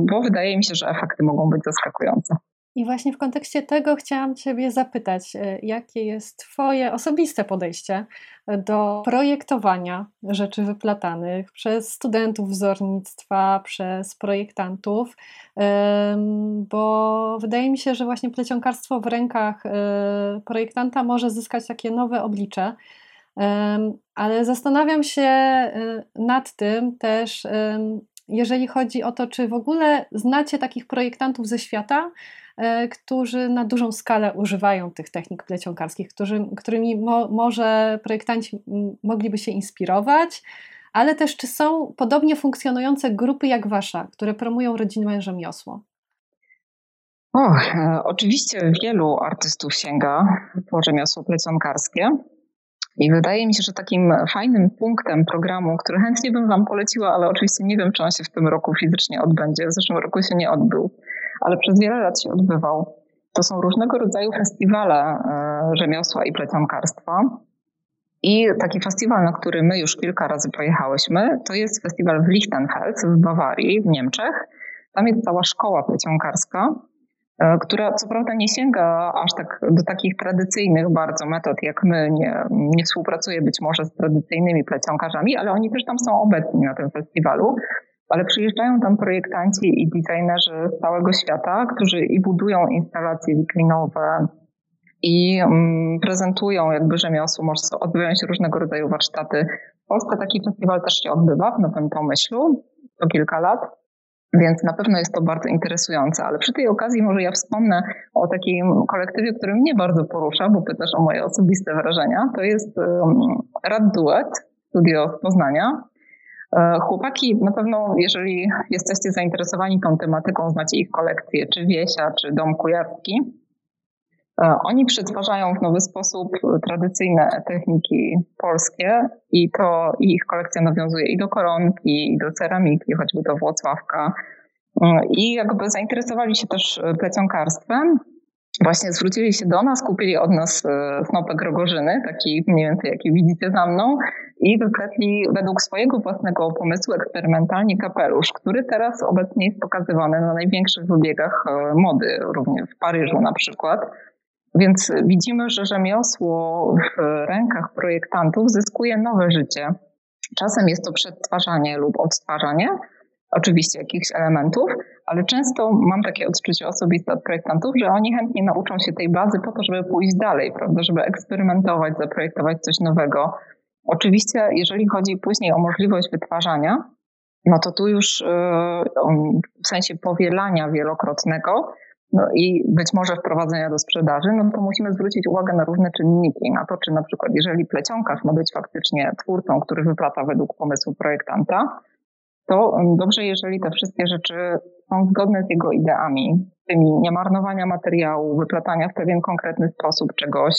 bo wydaje mi się, że efekty mogą być zaskakujące. I właśnie w kontekście tego chciałam Ciebie zapytać, e, jakie jest Twoje osobiste podejście do projektowania rzeczy wyplatanych przez studentów wzornictwa, przez projektantów, bo wydaje mi się, że właśnie plecionkarstwo w rękach e, projektanta może zyskać takie nowe oblicze Ale zastanawiam się nad tym też, jeżeli chodzi o to, czy w ogóle znacie takich projektantów ze świata, e, którzy na dużą skalę używają tych technik plecionkarskich, którzy, którymi mo, może projektanci mogliby się inspirować, ale też czy są podobnie funkcjonujące grupy jak wasza, które promują rodzinne rzemiosło? O, e, oczywiście wielu artystów sięga po rzemiosło plecionkarskie. I wydaje mi się, że takim fajnym punktem programu, który chętnie bym Wam poleciła, ale oczywiście nie wiem, czy on się w tym roku fizycznie odbędzie. W zeszłym roku się nie odbył, ale przez wiele lat się odbywał. To są różnego rodzaju festiwale e, rzemiosła i plecionkarstwa. I taki festiwal, na który my już kilka razy pojechałyśmy, to jest festiwal w Lichtenfels w Bawarii, w Niemczech. Tam jest cała szkoła plecionkarska która co prawda nie sięga aż tak do takich tradycyjnych bardzo metod, jak my, nie, nie współpracuje być może z tradycyjnymi plecionkarzami, ale oni też tam są obecni na tym festiwalu. Ale przyjeżdżają tam projektanci i designerzy z całego świata, którzy i budują instalacje wiklinowe, i mm, prezentują jakby rzemiosło, odbywają się różnego rodzaju warsztaty. W Polsce taki festiwal też się odbywa w Nowym Pomyślu co kilka lat. Więc na pewno jest to bardzo interesujące, ale przy tej okazji może ja wspomnę o takim kolektywie, który mnie bardzo porusza, bo pytasz o moje osobiste wrażenia. To jest Rad Duet, studio z Poznania. E, chłopaki, na pewno, jeżeli jesteście zainteresowani tą tematyką, znacie ich kolekcję, czy Wiesia, czy Dom Kujawski. E, oni przetwarzają w nowy sposób tradycyjne techniki polskie i to ich kolekcja nawiązuje i do koronki, i do ceramiki, choćby do Włocławka. E, I jakby zainteresowali się też plecionkarstwem. Właśnie zwrócili się do nas, kupili od nas e, snopek rogorzyny, taki mniej więcej jaki widzicie za mną i wypletli według swojego własnego pomysłu eksperymentalnie kapelusz, który teraz obecnie jest pokazywany na największych wybiegach mody, również w Paryżu na przykład. Więc widzimy, że rzemiosło w rękach projektantów zyskuje nowe życie. Czasem jest to przetwarzanie lub odtwarzanie, oczywiście jakichś elementów, ale często mam takie odczucie osobiste od projektantów, że oni chętnie nauczą się tej bazy po to, żeby pójść dalej, prawda, żeby eksperymentować, zaprojektować coś nowego. Oczywiście, jeżeli chodzi później o możliwość wytwarzania, no to tu już yy, w sensie powielania wielokrotnego, no i być może wprowadzenia do sprzedaży, no to musimy zwrócić uwagę na różne czynniki, na to, czy na przykład jeżeli plecionkarz ma być faktycznie twórcą, który wyplata według pomysłu projektanta, to dobrze, jeżeli te wszystkie rzeczy są zgodne z jego ideami, tymi niemarnowania materiału, wyplatania w pewien konkretny sposób czegoś.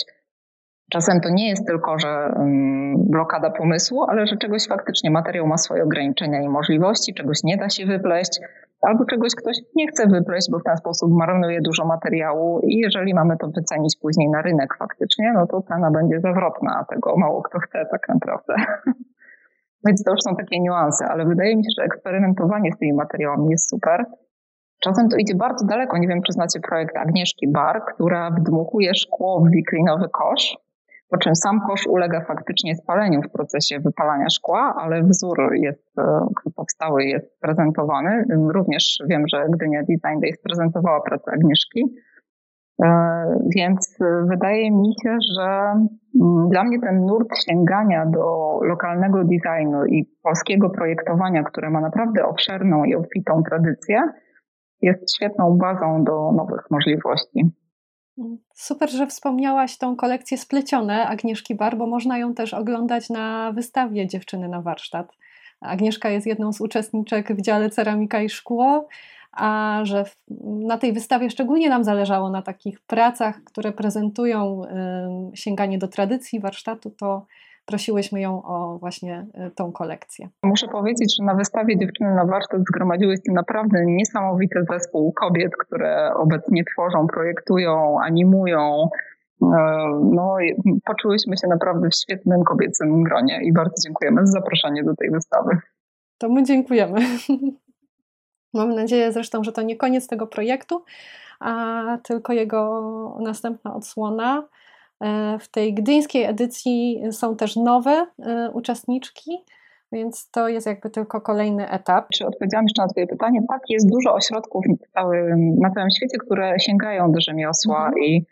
Czasem to nie jest tylko, że blokada pomysłu, ale że czegoś faktycznie materiał ma swoje ograniczenia i możliwości, czegoś nie da się wypleść, albo czegoś ktoś nie chce wypleść, bo w ten sposób marnuje dużo materiału i jeżeli mamy to wycenić później na rynek faktycznie, no to cena będzie zawrotna, a tego mało kto chce tak naprawdę. [laughs] Więc to już są takie niuanse, ale wydaje mi się, że eksperymentowanie z tymi materiałami jest super. Czasem to idzie bardzo daleko. Nie wiem, czy znacie projekt Agnieszki Bar, która wdmuchuje szkło w wiklinowy kosz po czym sam kosz ulega faktycznie spaleniu w procesie wypalania szkła, ale wzór jest e, powstały, jest prezentowany. Również wiem, że Gdynia Design Days prezentowała pracę Agnieszki. E, więc wydaje mi się, że mm, dla mnie ten nurt sięgania do lokalnego designu i polskiego projektowania, które ma naprawdę obszerną i obfitą tradycję, jest świetną bazą do nowych możliwości. Super, że wspomniałaś tą kolekcję Splecione Agnieszki Bar, bo można ją też oglądać na wystawie Dziewczyny na warsztat. Agnieszka jest jedną z uczestniczek w dziale Ceramika i Szkło, a że na tej wystawie szczególnie nam zależało na takich pracach, które prezentują sięganie do tradycji warsztatu, to prosiłyśmy ją o właśnie y, tą kolekcję. Muszę powiedzieć, że na wystawie Dziewczyny na warsztat zgromadziły się naprawdę niesamowity zespół kobiet, które obecnie tworzą, projektują, animują. E, no, poczułyśmy się naprawdę w świetnym kobiecym gronie i bardzo dziękujemy za zaproszenie do tej wystawy. To my dziękujemy. [laughs] Mam nadzieję zresztą, że to nie koniec tego projektu, a tylko jego następna odsłona. E, w tej gdyńskiej edycji są też nowe e, uczestniczki, więc to jest jakby tylko kolejny etap. Czy odpowiedziałam jeszcze na Twoje pytanie? Tak, jest dużo ośrodków na całym świecie, które sięgają do rzemiosła mhm. i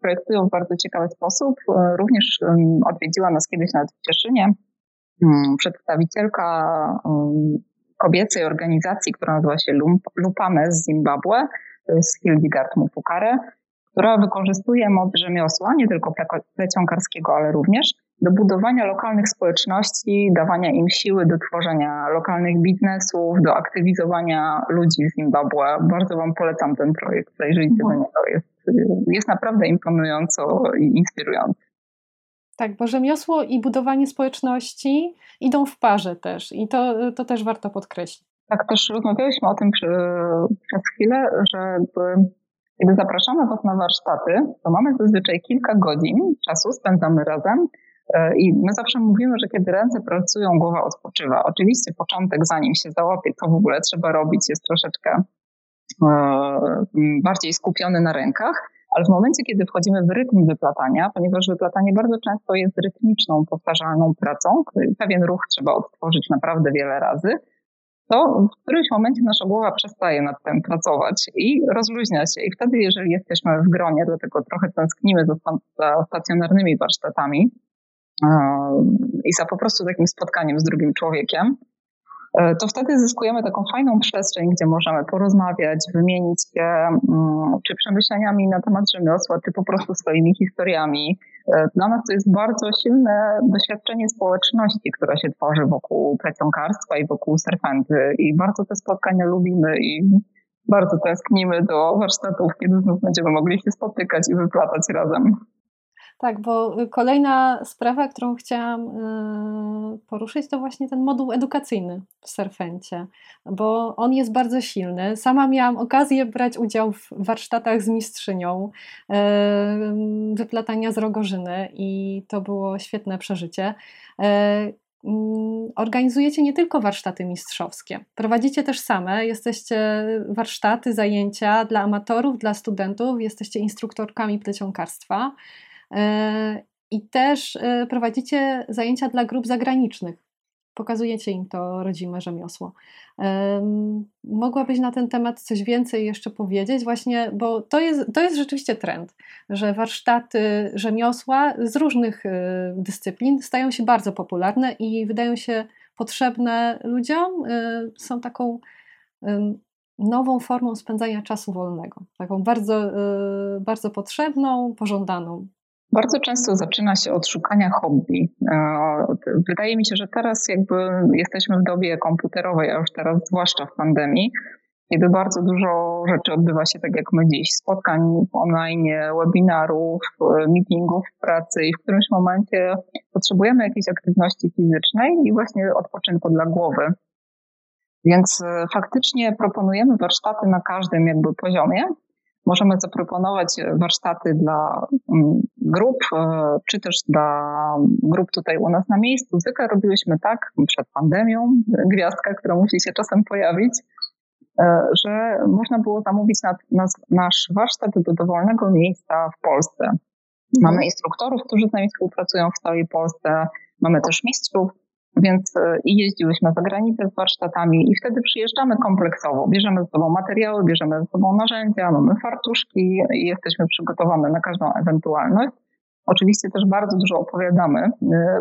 projektują w bardzo ciekawy sposób. Również odwiedziła nas kiedyś nawet w Cieszynie mm, przedstawicielka kobiecej organizacji, która nazywa się Lupane z Zimbabwe, to jest Hildegard Mufukare, która wykorzystuje moc rzemiosła, nie tylko plecionkarskiego, ale również do budowania lokalnych społeczności, dawania im siły do tworzenia lokalnych biznesów, do aktywizowania ludzi w Zimbabwe. Bardzo Wam polecam ten projekt, zajrzyjcie do niego. Jest, jest naprawdę imponująco i inspirujący. Tak, bo rzemiosło i budowanie społeczności idą w parze też i to, to też warto podkreślić. Tak, też rozmawialiśmy o tym przy, przez chwilę, że kiedy zapraszamy Was na warsztaty, to mamy zazwyczaj kilka godzin czasu, spędzamy razem e, i my zawsze mówimy, że kiedy ręce pracują, głowa odpoczywa. Oczywiście początek, zanim się załapie, co w ogóle trzeba robić, jest troszeczkę e, bardziej skupiony na rękach, ale w momencie, kiedy wchodzimy w rytm wyplatania, ponieważ wyplatanie bardzo często jest rytmiczną, powtarzalną pracą, pewien ruch trzeba odtworzyć naprawdę wiele razy, to w którymś momencie nasza głowa przestaje nad tym pracować i rozluźnia się. I wtedy, jeżeli jesteśmy w gronie, dlatego trochę tęsknimy za, za stacjonarnymi warsztatami i za po prostu takim spotkaniem z drugim człowiekiem, to wtedy zyskujemy taką fajną przestrzeń, gdzie możemy porozmawiać, wymienić się mm, czy przemyśleniami na temat rzemiosła, czy po prostu swoimi historiami. E, dla nas to jest bardzo silne doświadczenie społeczności, która się tworzy wokół plecionkarstwa i wokół serpenty i bardzo te spotkania lubimy i bardzo tęsknimy do warsztatów, kiedy znów będziemy mogli się spotykać i wyplatać razem. Tak, bo kolejna sprawa, którą chciałam y, poruszyć, to właśnie ten moduł edukacyjny w Serfencie, bo on jest bardzo silny. Sama miałam okazję brać udział w warsztatach z mistrzynią y, wyplatania z rogorzyny i to było świetne przeżycie. Y, mm, organizujecie nie tylko warsztaty mistrzowskie, prowadzicie też same, jesteście warsztaty, zajęcia dla amatorów, dla studentów, jesteście instruktorkami plecionkarstwa. E, I też e, prowadzicie zajęcia dla grup zagranicznych. Pokazujecie im to rodzime rzemiosło. Mogłabyś na ten temat coś więcej jeszcze powiedzieć, właśnie, bo to jest, to jest rzeczywiście trend, że warsztaty rzemiosła z różnych e, dyscyplin stają się bardzo popularne i wydają się potrzebne ludziom. Są taką nową formą spędzania czasu wolnego, taką bardzo, bardzo potrzebną, pożądaną. Bardzo często zaczyna się od szukania hobby. E, wydaje mi się, że teraz jakby jesteśmy w dobie komputerowej, a już teraz zwłaszcza w pandemii, kiedy bardzo dużo rzeczy odbywa się tak jak my dziś. Spotkań online, webinarów, meetingów w pracy i w którymś momencie potrzebujemy jakiejś aktywności fizycznej i właśnie odpoczynku dla głowy. Więc e, faktycznie proponujemy warsztaty na każdym jakby poziomie, Możemy zaproponować warsztaty dla mm, grup, e, czy też dla grup tutaj u nas na miejscu. Zwykle robiłyśmy tak przed pandemią, gwiazdka, która musi się czasem pojawić, e, że można było zamówić nasz warsztat do dowolnego miejsca w Polsce. Mamy mhm. instruktorów, którzy z nami współpracują w całej Polsce, mamy też mistrzów, więc e, i jeździłyśmy za granicę z warsztatami i wtedy przyjeżdżamy kompleksowo. Bierzemy z sobą materiały, bierzemy z sobą narzędzia, mamy fartuszki i jesteśmy przygotowane na każdą ewentualność. Oczywiście też bardzo dużo opowiadamy e,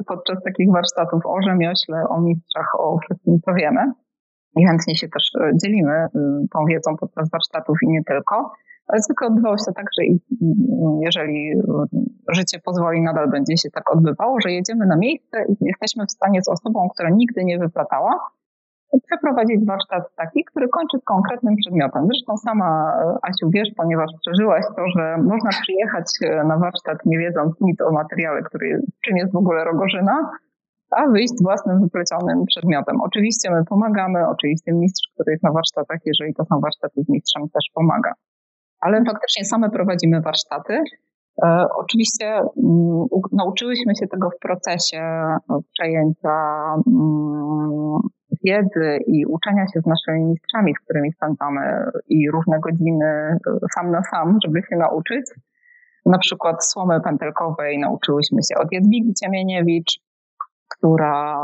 podczas takich warsztatów o rzemiośle, o mistrzach, o wszystkim, co wiemy. I chętnie się też e, dzielimy tą wiedzą podczas warsztatów i nie tylko. Zwykle odbywało się tak, że jeżeli życie pozwoli, nadal będzie się tak odbywało, że jedziemy na miejsce i jesteśmy w stanie z osobą, która nigdy nie wyplatała, przeprowadzić warsztat taki, który kończy z konkretnym przedmiotem. Zresztą sama, Asiu, wiesz, ponieważ przeżyłaś to, że można przyjechać na warsztat nie wiedząc nic o materiale, który, czym jest w ogóle rogorzyna, a wyjść z własnym wyplecionym przedmiotem. Oczywiście my pomagamy, oczywiście mistrz, który jest na warsztatach, jeżeli to są warsztaty z mistrzem, też pomaga ale faktycznie same prowadzimy warsztaty. E, oczywiście mm, nauczyłyśmy się tego w procesie e, przejęcia mm, wiedzy i uczenia się z naszymi mistrzami, z którymi spędzamy i różne godziny e, sam na sam, żeby się nauczyć. Na przykład słomy pętelkowej nauczyłyśmy się od Jadwigi Ciemieniewicz, która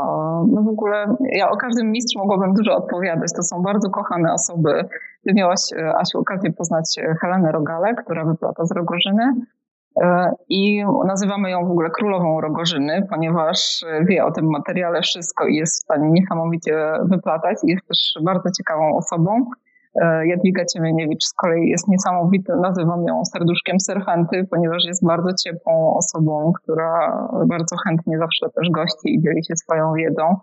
no w ogóle, ja o każdym mistrzu mogłabym dużo odpowiadać. To są bardzo kochane osoby. Ty miałaś, Asiu, okazję poznać Helenę Rogale, która wyplata z Rogorzyny. E, I nazywamy ją w ogóle królową Rogorzyny, ponieważ wie o tym materiale wszystko i jest w stanie niesamowicie wyplatać. Jest też bardzo ciekawą osobą. E, Jadwiga Ciemieniewicz z kolei jest niesamowita, nazywam ją serduszkiem serfenty, ponieważ jest bardzo ciepłą osobą, która bardzo chętnie zawsze też gości i dzieli się swoją wiedzą.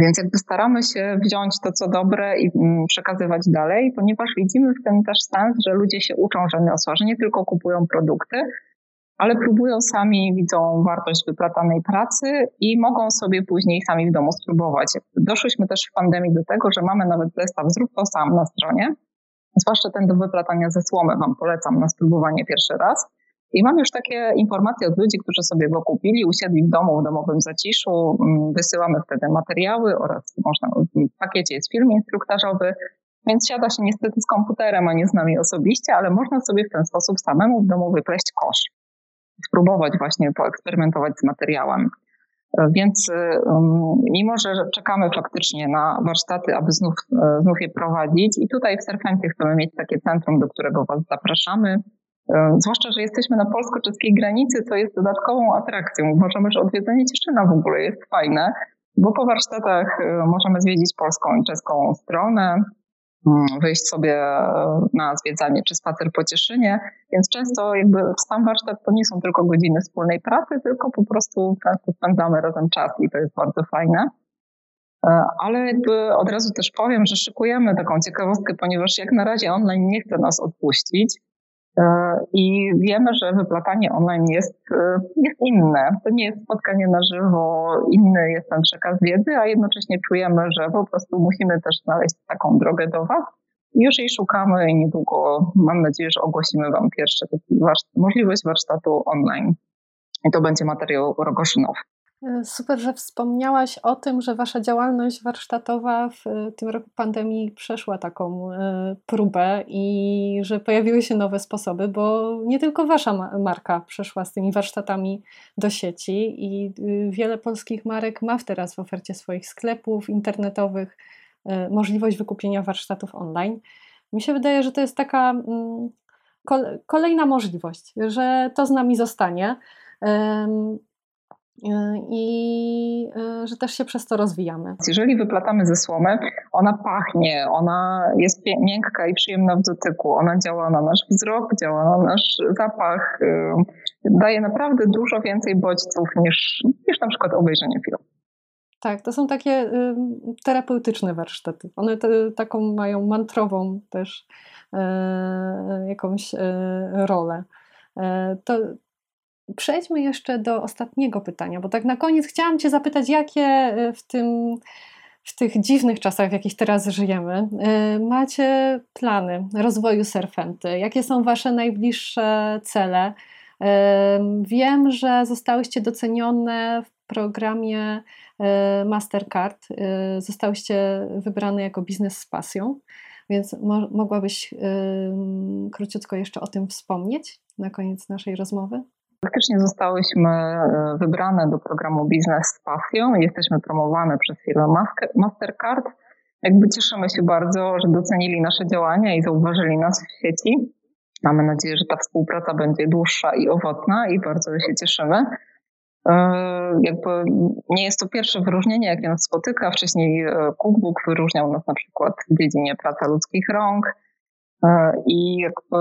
Więc jakby staramy się wziąć to, co dobre i mm, przekazywać dalej, ponieważ widzimy w tym też sens, że ludzie się uczą rzemiosła, że nie tylko kupują produkty, ale próbują sami, widzą wartość wyplatanej pracy i mogą sobie później sami w domu spróbować. Doszliśmy też w pandemii do tego, że mamy nawet zestaw Zrób to sam na stronie, zwłaszcza ten do wyplatania ze słomy Wam polecam na spróbowanie pierwszy raz. I mam już takie informacje od ludzi, którzy sobie go kupili, usiedli w domu, w domowym zaciszu. Mm, wysyłamy wtedy materiały oraz można, w pakiecie jest film instruktażowy, więc siada się niestety z komputerem, a nie z nami osobiście, ale można sobie w ten sposób samemu w domu wypleść kosz. Spróbować właśnie poeksperymentować z materiałem. Więc um, mimo, że czekamy faktycznie na warsztaty, aby znów, e, znów je prowadzić i tutaj w Serfencie chcemy mieć takie centrum, do którego Was zapraszamy, zwłaszcza, że jesteśmy na polsko-czeskiej granicy, co jest dodatkową atrakcją. Uważamy, że odwiedzenie Cieszyna w ogóle jest fajne, bo po warsztatach możemy zwiedzić polską i czeską stronę, wyjść sobie e, na zwiedzanie czy spacer po Cieszynie, więc często jakby sam warsztat to nie są tylko godziny wspólnej pracy, tylko po prostu często spędzamy razem czas i to jest bardzo fajne. Ale jakby od razu też powiem, że szykujemy taką ciekawostkę, ponieważ jak na razie online nie chce nas odpuścić. E, I wiemy, że wyplatanie online jest, e, jest inne. To nie jest spotkanie na żywo, inny jest ten przekaz wiedzy, a jednocześnie czujemy, że po prostu musimy też znaleźć taką drogę do Was. Już jej szukamy i niedługo mam nadzieję, że ogłosimy Wam pierwsze możliwość warsztatu online. I to będzie materiał rogoszynowy. E, super, że wspomniałaś o tym, że Wasza działalność warsztatowa w e, tym roku pandemii przeszła taką e, próbę i że pojawiły się nowe sposoby, bo nie tylko Wasza marka przeszła z tymi warsztatami do sieci i wiele polskich marek ma teraz w ofercie swoich sklepów internetowych możliwość wykupienia warsztatów online. Mi się wydaje, że to jest taka mm, kolejna możliwość, że to z nami zostanie. E, i e, że też się przez to rozwijamy. Jeżeli wyplatamy ze słomy, ona pachnie, ona jest miękka i przyjemna w dotyku, ona działa na nasz wzrok, działa na nasz zapach, e, daje naprawdę dużo więcej bodźców niż, niż na przykład obejrzenie filmu. Tak, to są takie terapeutyczne warsztaty. One te, taką mają mantrową też jakąś rolę. To, Przejdźmy jeszcze do ostatniego pytania, bo tak na koniec chciałam Cię zapytać, jakie e, w tym w tych dziwnych czasach, w jakich teraz żyjemy, e, macie plany rozwoju Serfenty? Jakie są Wasze najbliższe cele? E, wiem, że zostałyście docenione w programie Mastercard. Zostałyście wybrane jako biznes z pasją, więc mo mogłabyś króciutko jeszcze o tym wspomnieć na koniec naszej rozmowy? Faktycznie zostałyśmy e, wybrane do programu Biznes z Pasją jesteśmy promowane przez firmę Mastercard. Jakby cieszymy się bardzo, że docenili nasze działania i zauważyli nas w sieci. Mamy nadzieję, że ta współpraca będzie dłuższa i owocna i bardzo się cieszymy. E, jakby nie jest to pierwsze wyróżnienie, jakie nas spotyka. Wcześniej e, Cookbook wyróżniał nas na przykład w dziedzinie praca ludzkich rąk i jakby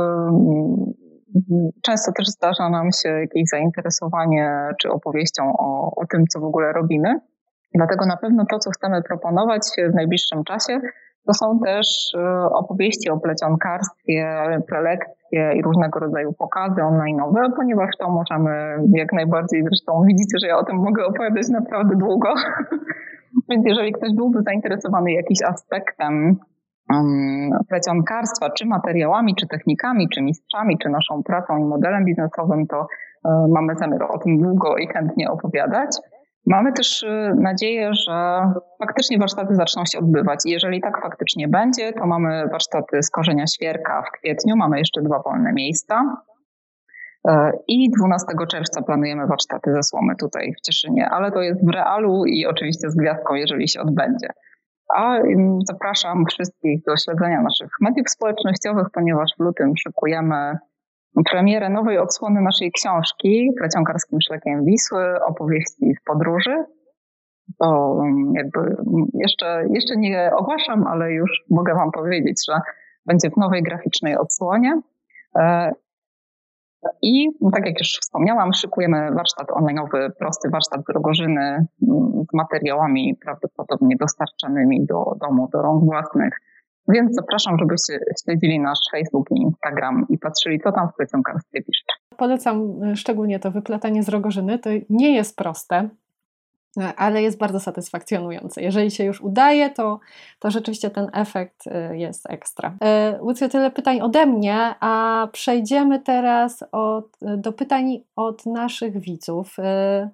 Często też zdarza nam się jakieś zainteresowanie czy opowieścią o, o tym, co w ogóle robimy. Dlatego na pewno to, co chcemy proponować w najbliższym czasie, to są też e, opowieści o plecionkarstwie, prelekcje i różnego rodzaju pokazy online'owe, ponieważ to możemy jak najbardziej, zresztą widzicie, że ja o tym mogę opowiadać naprawdę długo. [laughs] Więc jeżeli ktoś byłby zainteresowany jakimś aspektem plecionkarstwa, czy materiałami, czy technikami, czy mistrzami, czy naszą pracą i modelem biznesowym, to e, mamy zamiar o tym długo i chętnie opowiadać. Mamy też e, nadzieję, że faktycznie warsztaty zaczną się odbywać. Jeżeli tak faktycznie będzie, to mamy warsztaty z korzenia świerka w kwietniu, mamy jeszcze dwa wolne miejsca. I 12 czerwca planujemy warsztaty ze słomy tutaj w Cieszynie, ale to jest w realu i oczywiście z gwiazdką, jeżeli się odbędzie. A zapraszam wszystkich do śledzenia naszych mediów społecznościowych, ponieważ w lutym szykujemy premierę nowej odsłony naszej książki Kreciągarskim Szlakiem Wisły, opowieści z podróży. To jakby jeszcze, jeszcze nie ogłaszam, ale już mogę Wam powiedzieć, że będzie w nowej graficznej odsłonie. I tak jak już wspomniałam, szykujemy warsztat online'owy, prosty warsztat z Rogorzyny mm, z materiałami prawdopodobnie dostarczanymi do domu, do rąk własnych. Więc zapraszam, żebyście śledzili nasz Facebook i Instagram i patrzyli, co tam w plecionkarstwie pisze. Polecam y, szczególnie to wyplatanie z Rogorzyny. To nie jest proste, ale jest bardzo satysfakcjonujące. Jeżeli się już udaje, to, to rzeczywiście ten efekt y, jest ekstra. Y, Łucjo, tyle pytań ode mnie, a przejdziemy teraz od, do pytań od naszych widzów. Y,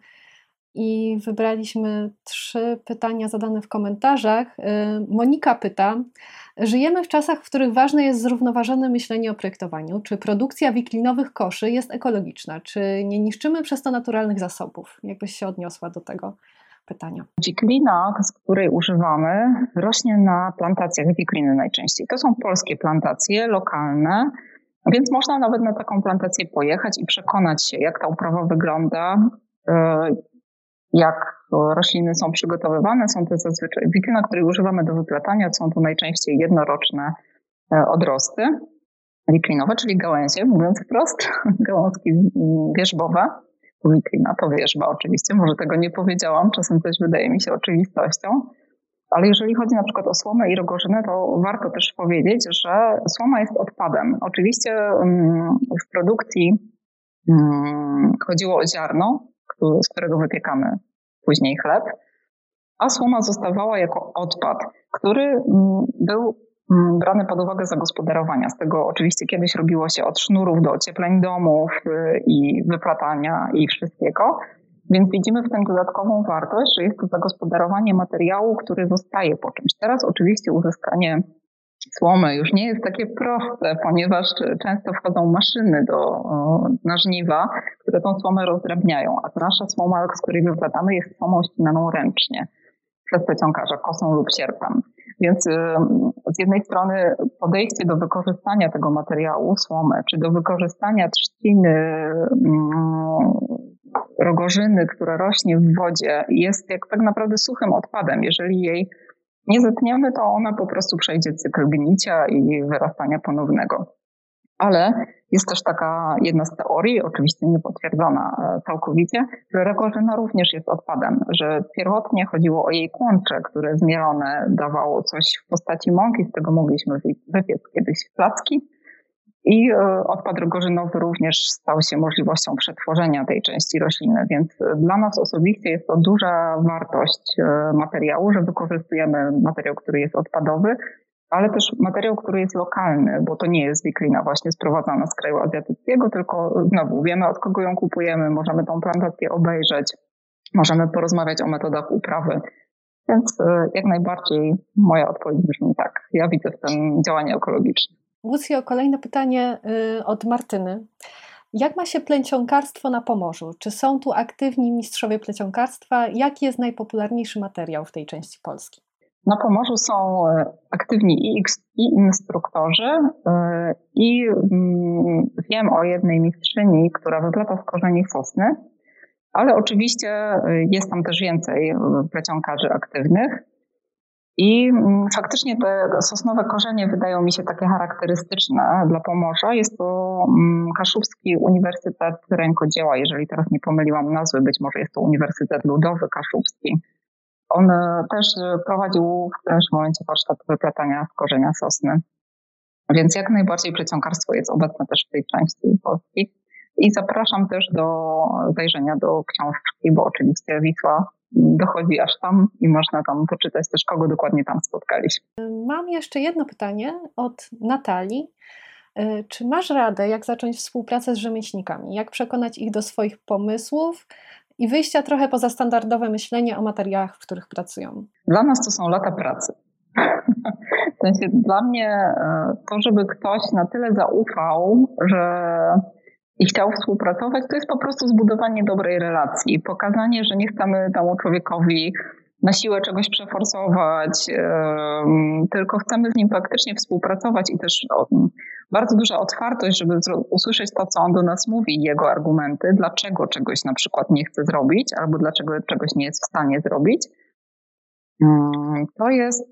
I wybraliśmy trzy pytania zadane w komentarzach. Monika pyta: Żyjemy w czasach, w których ważne jest zrównoważone myślenie o projektowaniu. Czy produkcja wiklinowych koszy jest ekologiczna? Czy nie niszczymy przez to naturalnych zasobów? Jakbyś się odniosła do tego pytania? Wiklina, z której używamy, rośnie na plantacjach wikliny najczęściej. To są polskie plantacje, lokalne, więc można nawet na taką plantację pojechać i przekonać się, jak ta uprawa wygląda, e, jak rośliny są przygotowywane. Są to zazwyczaj wiklina, której używamy do wyplatania, są to najczęściej jednoroczne e, odrosty wiklinowe, czyli gałęzie, mówiąc wprost, [laughs] gałązki wierzbowe. Wiklina to wierzba oczywiście, może tego nie powiedziałam, czasem coś wydaje mi się oczywistością. Ale jeżeli chodzi na przykład o słomę i rogorzynę, to warto też powiedzieć, że słoma jest odpadem. Oczywiście mm, w produkcji mm, chodziło o ziarno, z którego wypiekamy później chleb, a słoma zostawała jako odpad, który mm, był mm, brany pod uwagę zagospodarowania. Z tego oczywiście kiedyś robiło się od sznurów do ociepleń domów y, i wyplatania i wszystkiego. Więc widzimy w tym dodatkową wartość, że jest to zagospodarowanie materiału, który zostaje po czymś. Teraz oczywiście uzyskanie słomy już nie jest takie proste, ponieważ często wchodzą maszyny do, na żniwa, które tą słomę rozdrabniają, a nasza słoma, z której wyplatamy, jest słomą ścinaną ręcznie przez pociągarza kosą lub sierpem. Więc z jednej strony podejście do wykorzystania tego materiału, słomy, czy do wykorzystania trzciny rogorzyny, która rośnie w wodzie, jest jak tak naprawdę suchym odpadem. Jeżeli jej nie zetniemy, to ona po prostu przejdzie cykl gnicia i wyrastania ponownego. Ale jest też taka jedna z teorii, oczywiście niepotwierdzona e, całkowicie, że rekorzyna również jest odpadem, że pierwotnie chodziło o jej kłącze, które zmielone dawało coś w postaci mąki, z tego mogliśmy wypiec kiedyś placki, i e, odpad rogorzynowy również stał się możliwością przetworzenia tej części rośliny, więc e, dla nas osobiście jest to duża wartość e, materiału, że wykorzystujemy materiał, który jest odpadowy, ale też materiał, który jest lokalny, bo to nie jest wiklina właśnie sprowadzana z kraju azjatyckiego, tylko znowu wiemy od kogo ją kupujemy, możemy tą plantację obejrzeć, możemy porozmawiać o metodach uprawy. Więc jak najbardziej moja odpowiedź brzmi tak. Ja widzę w tym działanie ekologiczne. Lucio, kolejne pytanie y, od Martyny. Jak ma się plecionkarstwo na Pomorzu? Czy są tu aktywni mistrzowie plecionkarstwa? Jaki jest najpopularniejszy materiał w tej części Polski? Na Pomorzu są e, aktywni i, instruktorzy e, i mm, wiem o jednej mistrzyni, która wyplata z korzeni sosny, ale oczywiście e, jest tam też więcej plecionkarzy aktywnych. I mm, faktycznie te sosnowe korzenie wydają mi się takie charakterystyczne dla Pomorza. Jest to mm, Kaszubski Uniwersytet Rękodzieła, jeżeli teraz nie pomyliłam nazwy, być może jest to Uniwersytet Ludowy Kaszubski. On e, też prowadził w którymś momencie warsztat wyplatania z korzenia sosny. Więc jak najbardziej przeciągarstwo jest obecne też w tej części Polski. I zapraszam też do zajrzenia do książki, bo oczywiście Wisła dochodzi aż tam i można tam poczytać też, kogo dokładnie tam spotkaliśmy. Mam jeszcze jedno pytanie od Natalii. E, czy masz radę, jak zacząć współpracę z rzemieślnikami? Jak przekonać ich do swoich pomysłów i wyjścia trochę poza standardowe myślenie o materiałach, w których pracują? Dla nas to są lata pracy. [laughs] W sensie dla mnie e, to, żeby ktoś na tyle zaufał, że i chciał współpracować, to jest po prostu zbudowanie dobrej relacji, pokazanie, że nie chcemy temu człowiekowi na siłę czegoś przeforsować, tylko chcemy z nim faktycznie współpracować i też bardzo duża otwartość, żeby usłyszeć to, co on do nas mówi, jego argumenty, dlaczego czegoś na przykład nie chce zrobić albo dlaczego czegoś nie jest w stanie zrobić. Mm, to jest,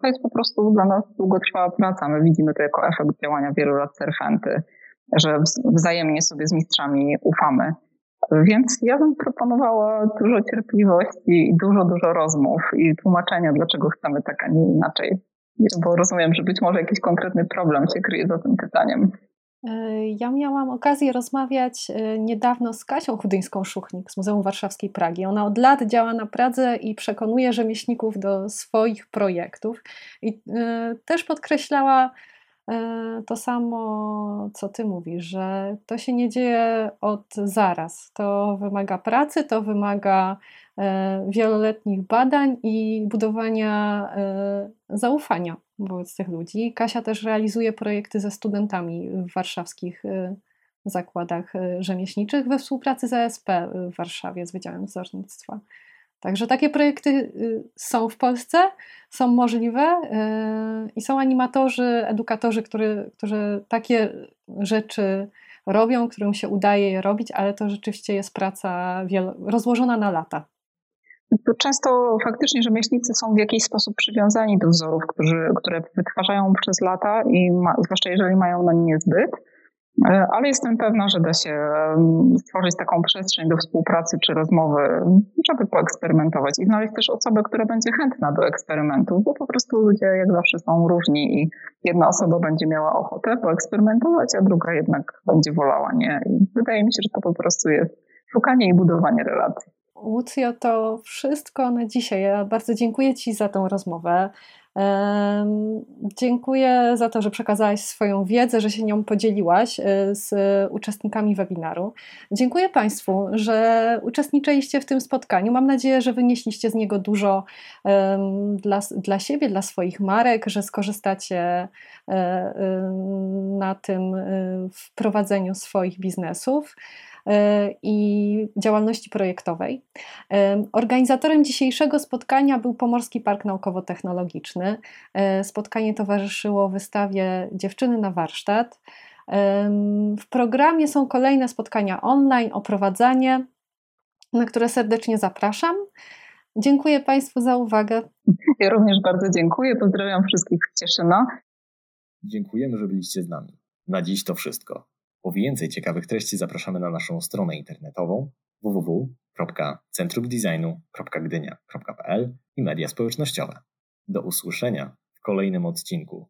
to jest po prostu dla nas długotrwała praca. My widzimy to jako efekt działania wielu lat serfenty, że wzajemnie sobie z mistrzami ufamy. Więc ja bym proponowała dużo cierpliwości i dużo, dużo rozmów i tłumaczenia, dlaczego chcemy tak, a nie inaczej. Bo rozumiem, że być może jakiś konkretny problem się kryje za tym pytaniem. E, ja miałam okazję rozmawiać e, niedawno z Kasią Chudyńską-Szuchnik z Muzeum Warszawskiej Pragi. Ona od lat działa na Pradze i przekonuje rzemieślników do swoich projektów. I e, też podkreślała to samo, co ty mówisz, że to się nie dzieje od zaraz. To wymaga pracy, to wymaga wieloletnich badań i budowania zaufania wobec tych ludzi. Kasia też realizuje projekty ze studentami w warszawskich zakładach rzemieślniczych we współpracy z ASP w Warszawie, z Wydziałem Wzornictwa. Także takie projekty y, są w Polsce, są możliwe i są animatorzy, edukatorzy, którzy, którzy takie rzeczy robią, którym się udaje je robić, ale to rzeczywiście jest praca rozłożona na lata. To często faktycznie rzemieślnicy są w jakiś sposób przywiązani do wzorów, którzy, które wytwarzają przez lata i ma, zwłaszcza jeżeli mają na nie zbyt, ale jestem pewna, że da się stworzyć taką przestrzeń do współpracy czy rozmowy, żeby poeksperymentować i znaleźć też osobę, która będzie chętna do eksperymentów, bo po prostu ludzie jak zawsze są różni i jedna osoba będzie miała ochotę poeksperymentować, a druga jednak będzie wolała nie. I wydaje mi się, że to po prostu jest szukanie i budowanie relacji. Łucjo, to wszystko na dzisiaj. Ja bardzo dziękuję Ci za tą rozmowę. Dziękuję za to, że przekazałaś swoją wiedzę, że się nią podzieliłaś e, z uczestnikami webinaru. Dziękuję Państwu, że uczestniczyliście w tym spotkaniu. Mam nadzieję, że wynieśliście z niego dużo dla, dla siebie, dla swoich marek, że skorzystacie e, na tym e, w prowadzeniu swoich biznesów i działalności projektowej. Organizatorem dzisiejszego spotkania był Pomorski Park Naukowo-Technologiczny. E, spotkanie towarzyszyło wystawie Dziewczyny na warsztat. W programie są kolejne spotkania online, oprowadzanie, na które serdecznie zapraszam. Dziękuję Państwu za uwagę. Ja również bardzo dziękuję. Pozdrawiam wszystkich z Cieszyna. Dziękujemy, że byliście z nami. Na dziś to wszystko. Po więcej ciekawych treści zapraszamy na naszą stronę internetową www.centrumdesignu.gdynia.pl i media społecznościowe. Do usłyszenia w kolejnym odcinku.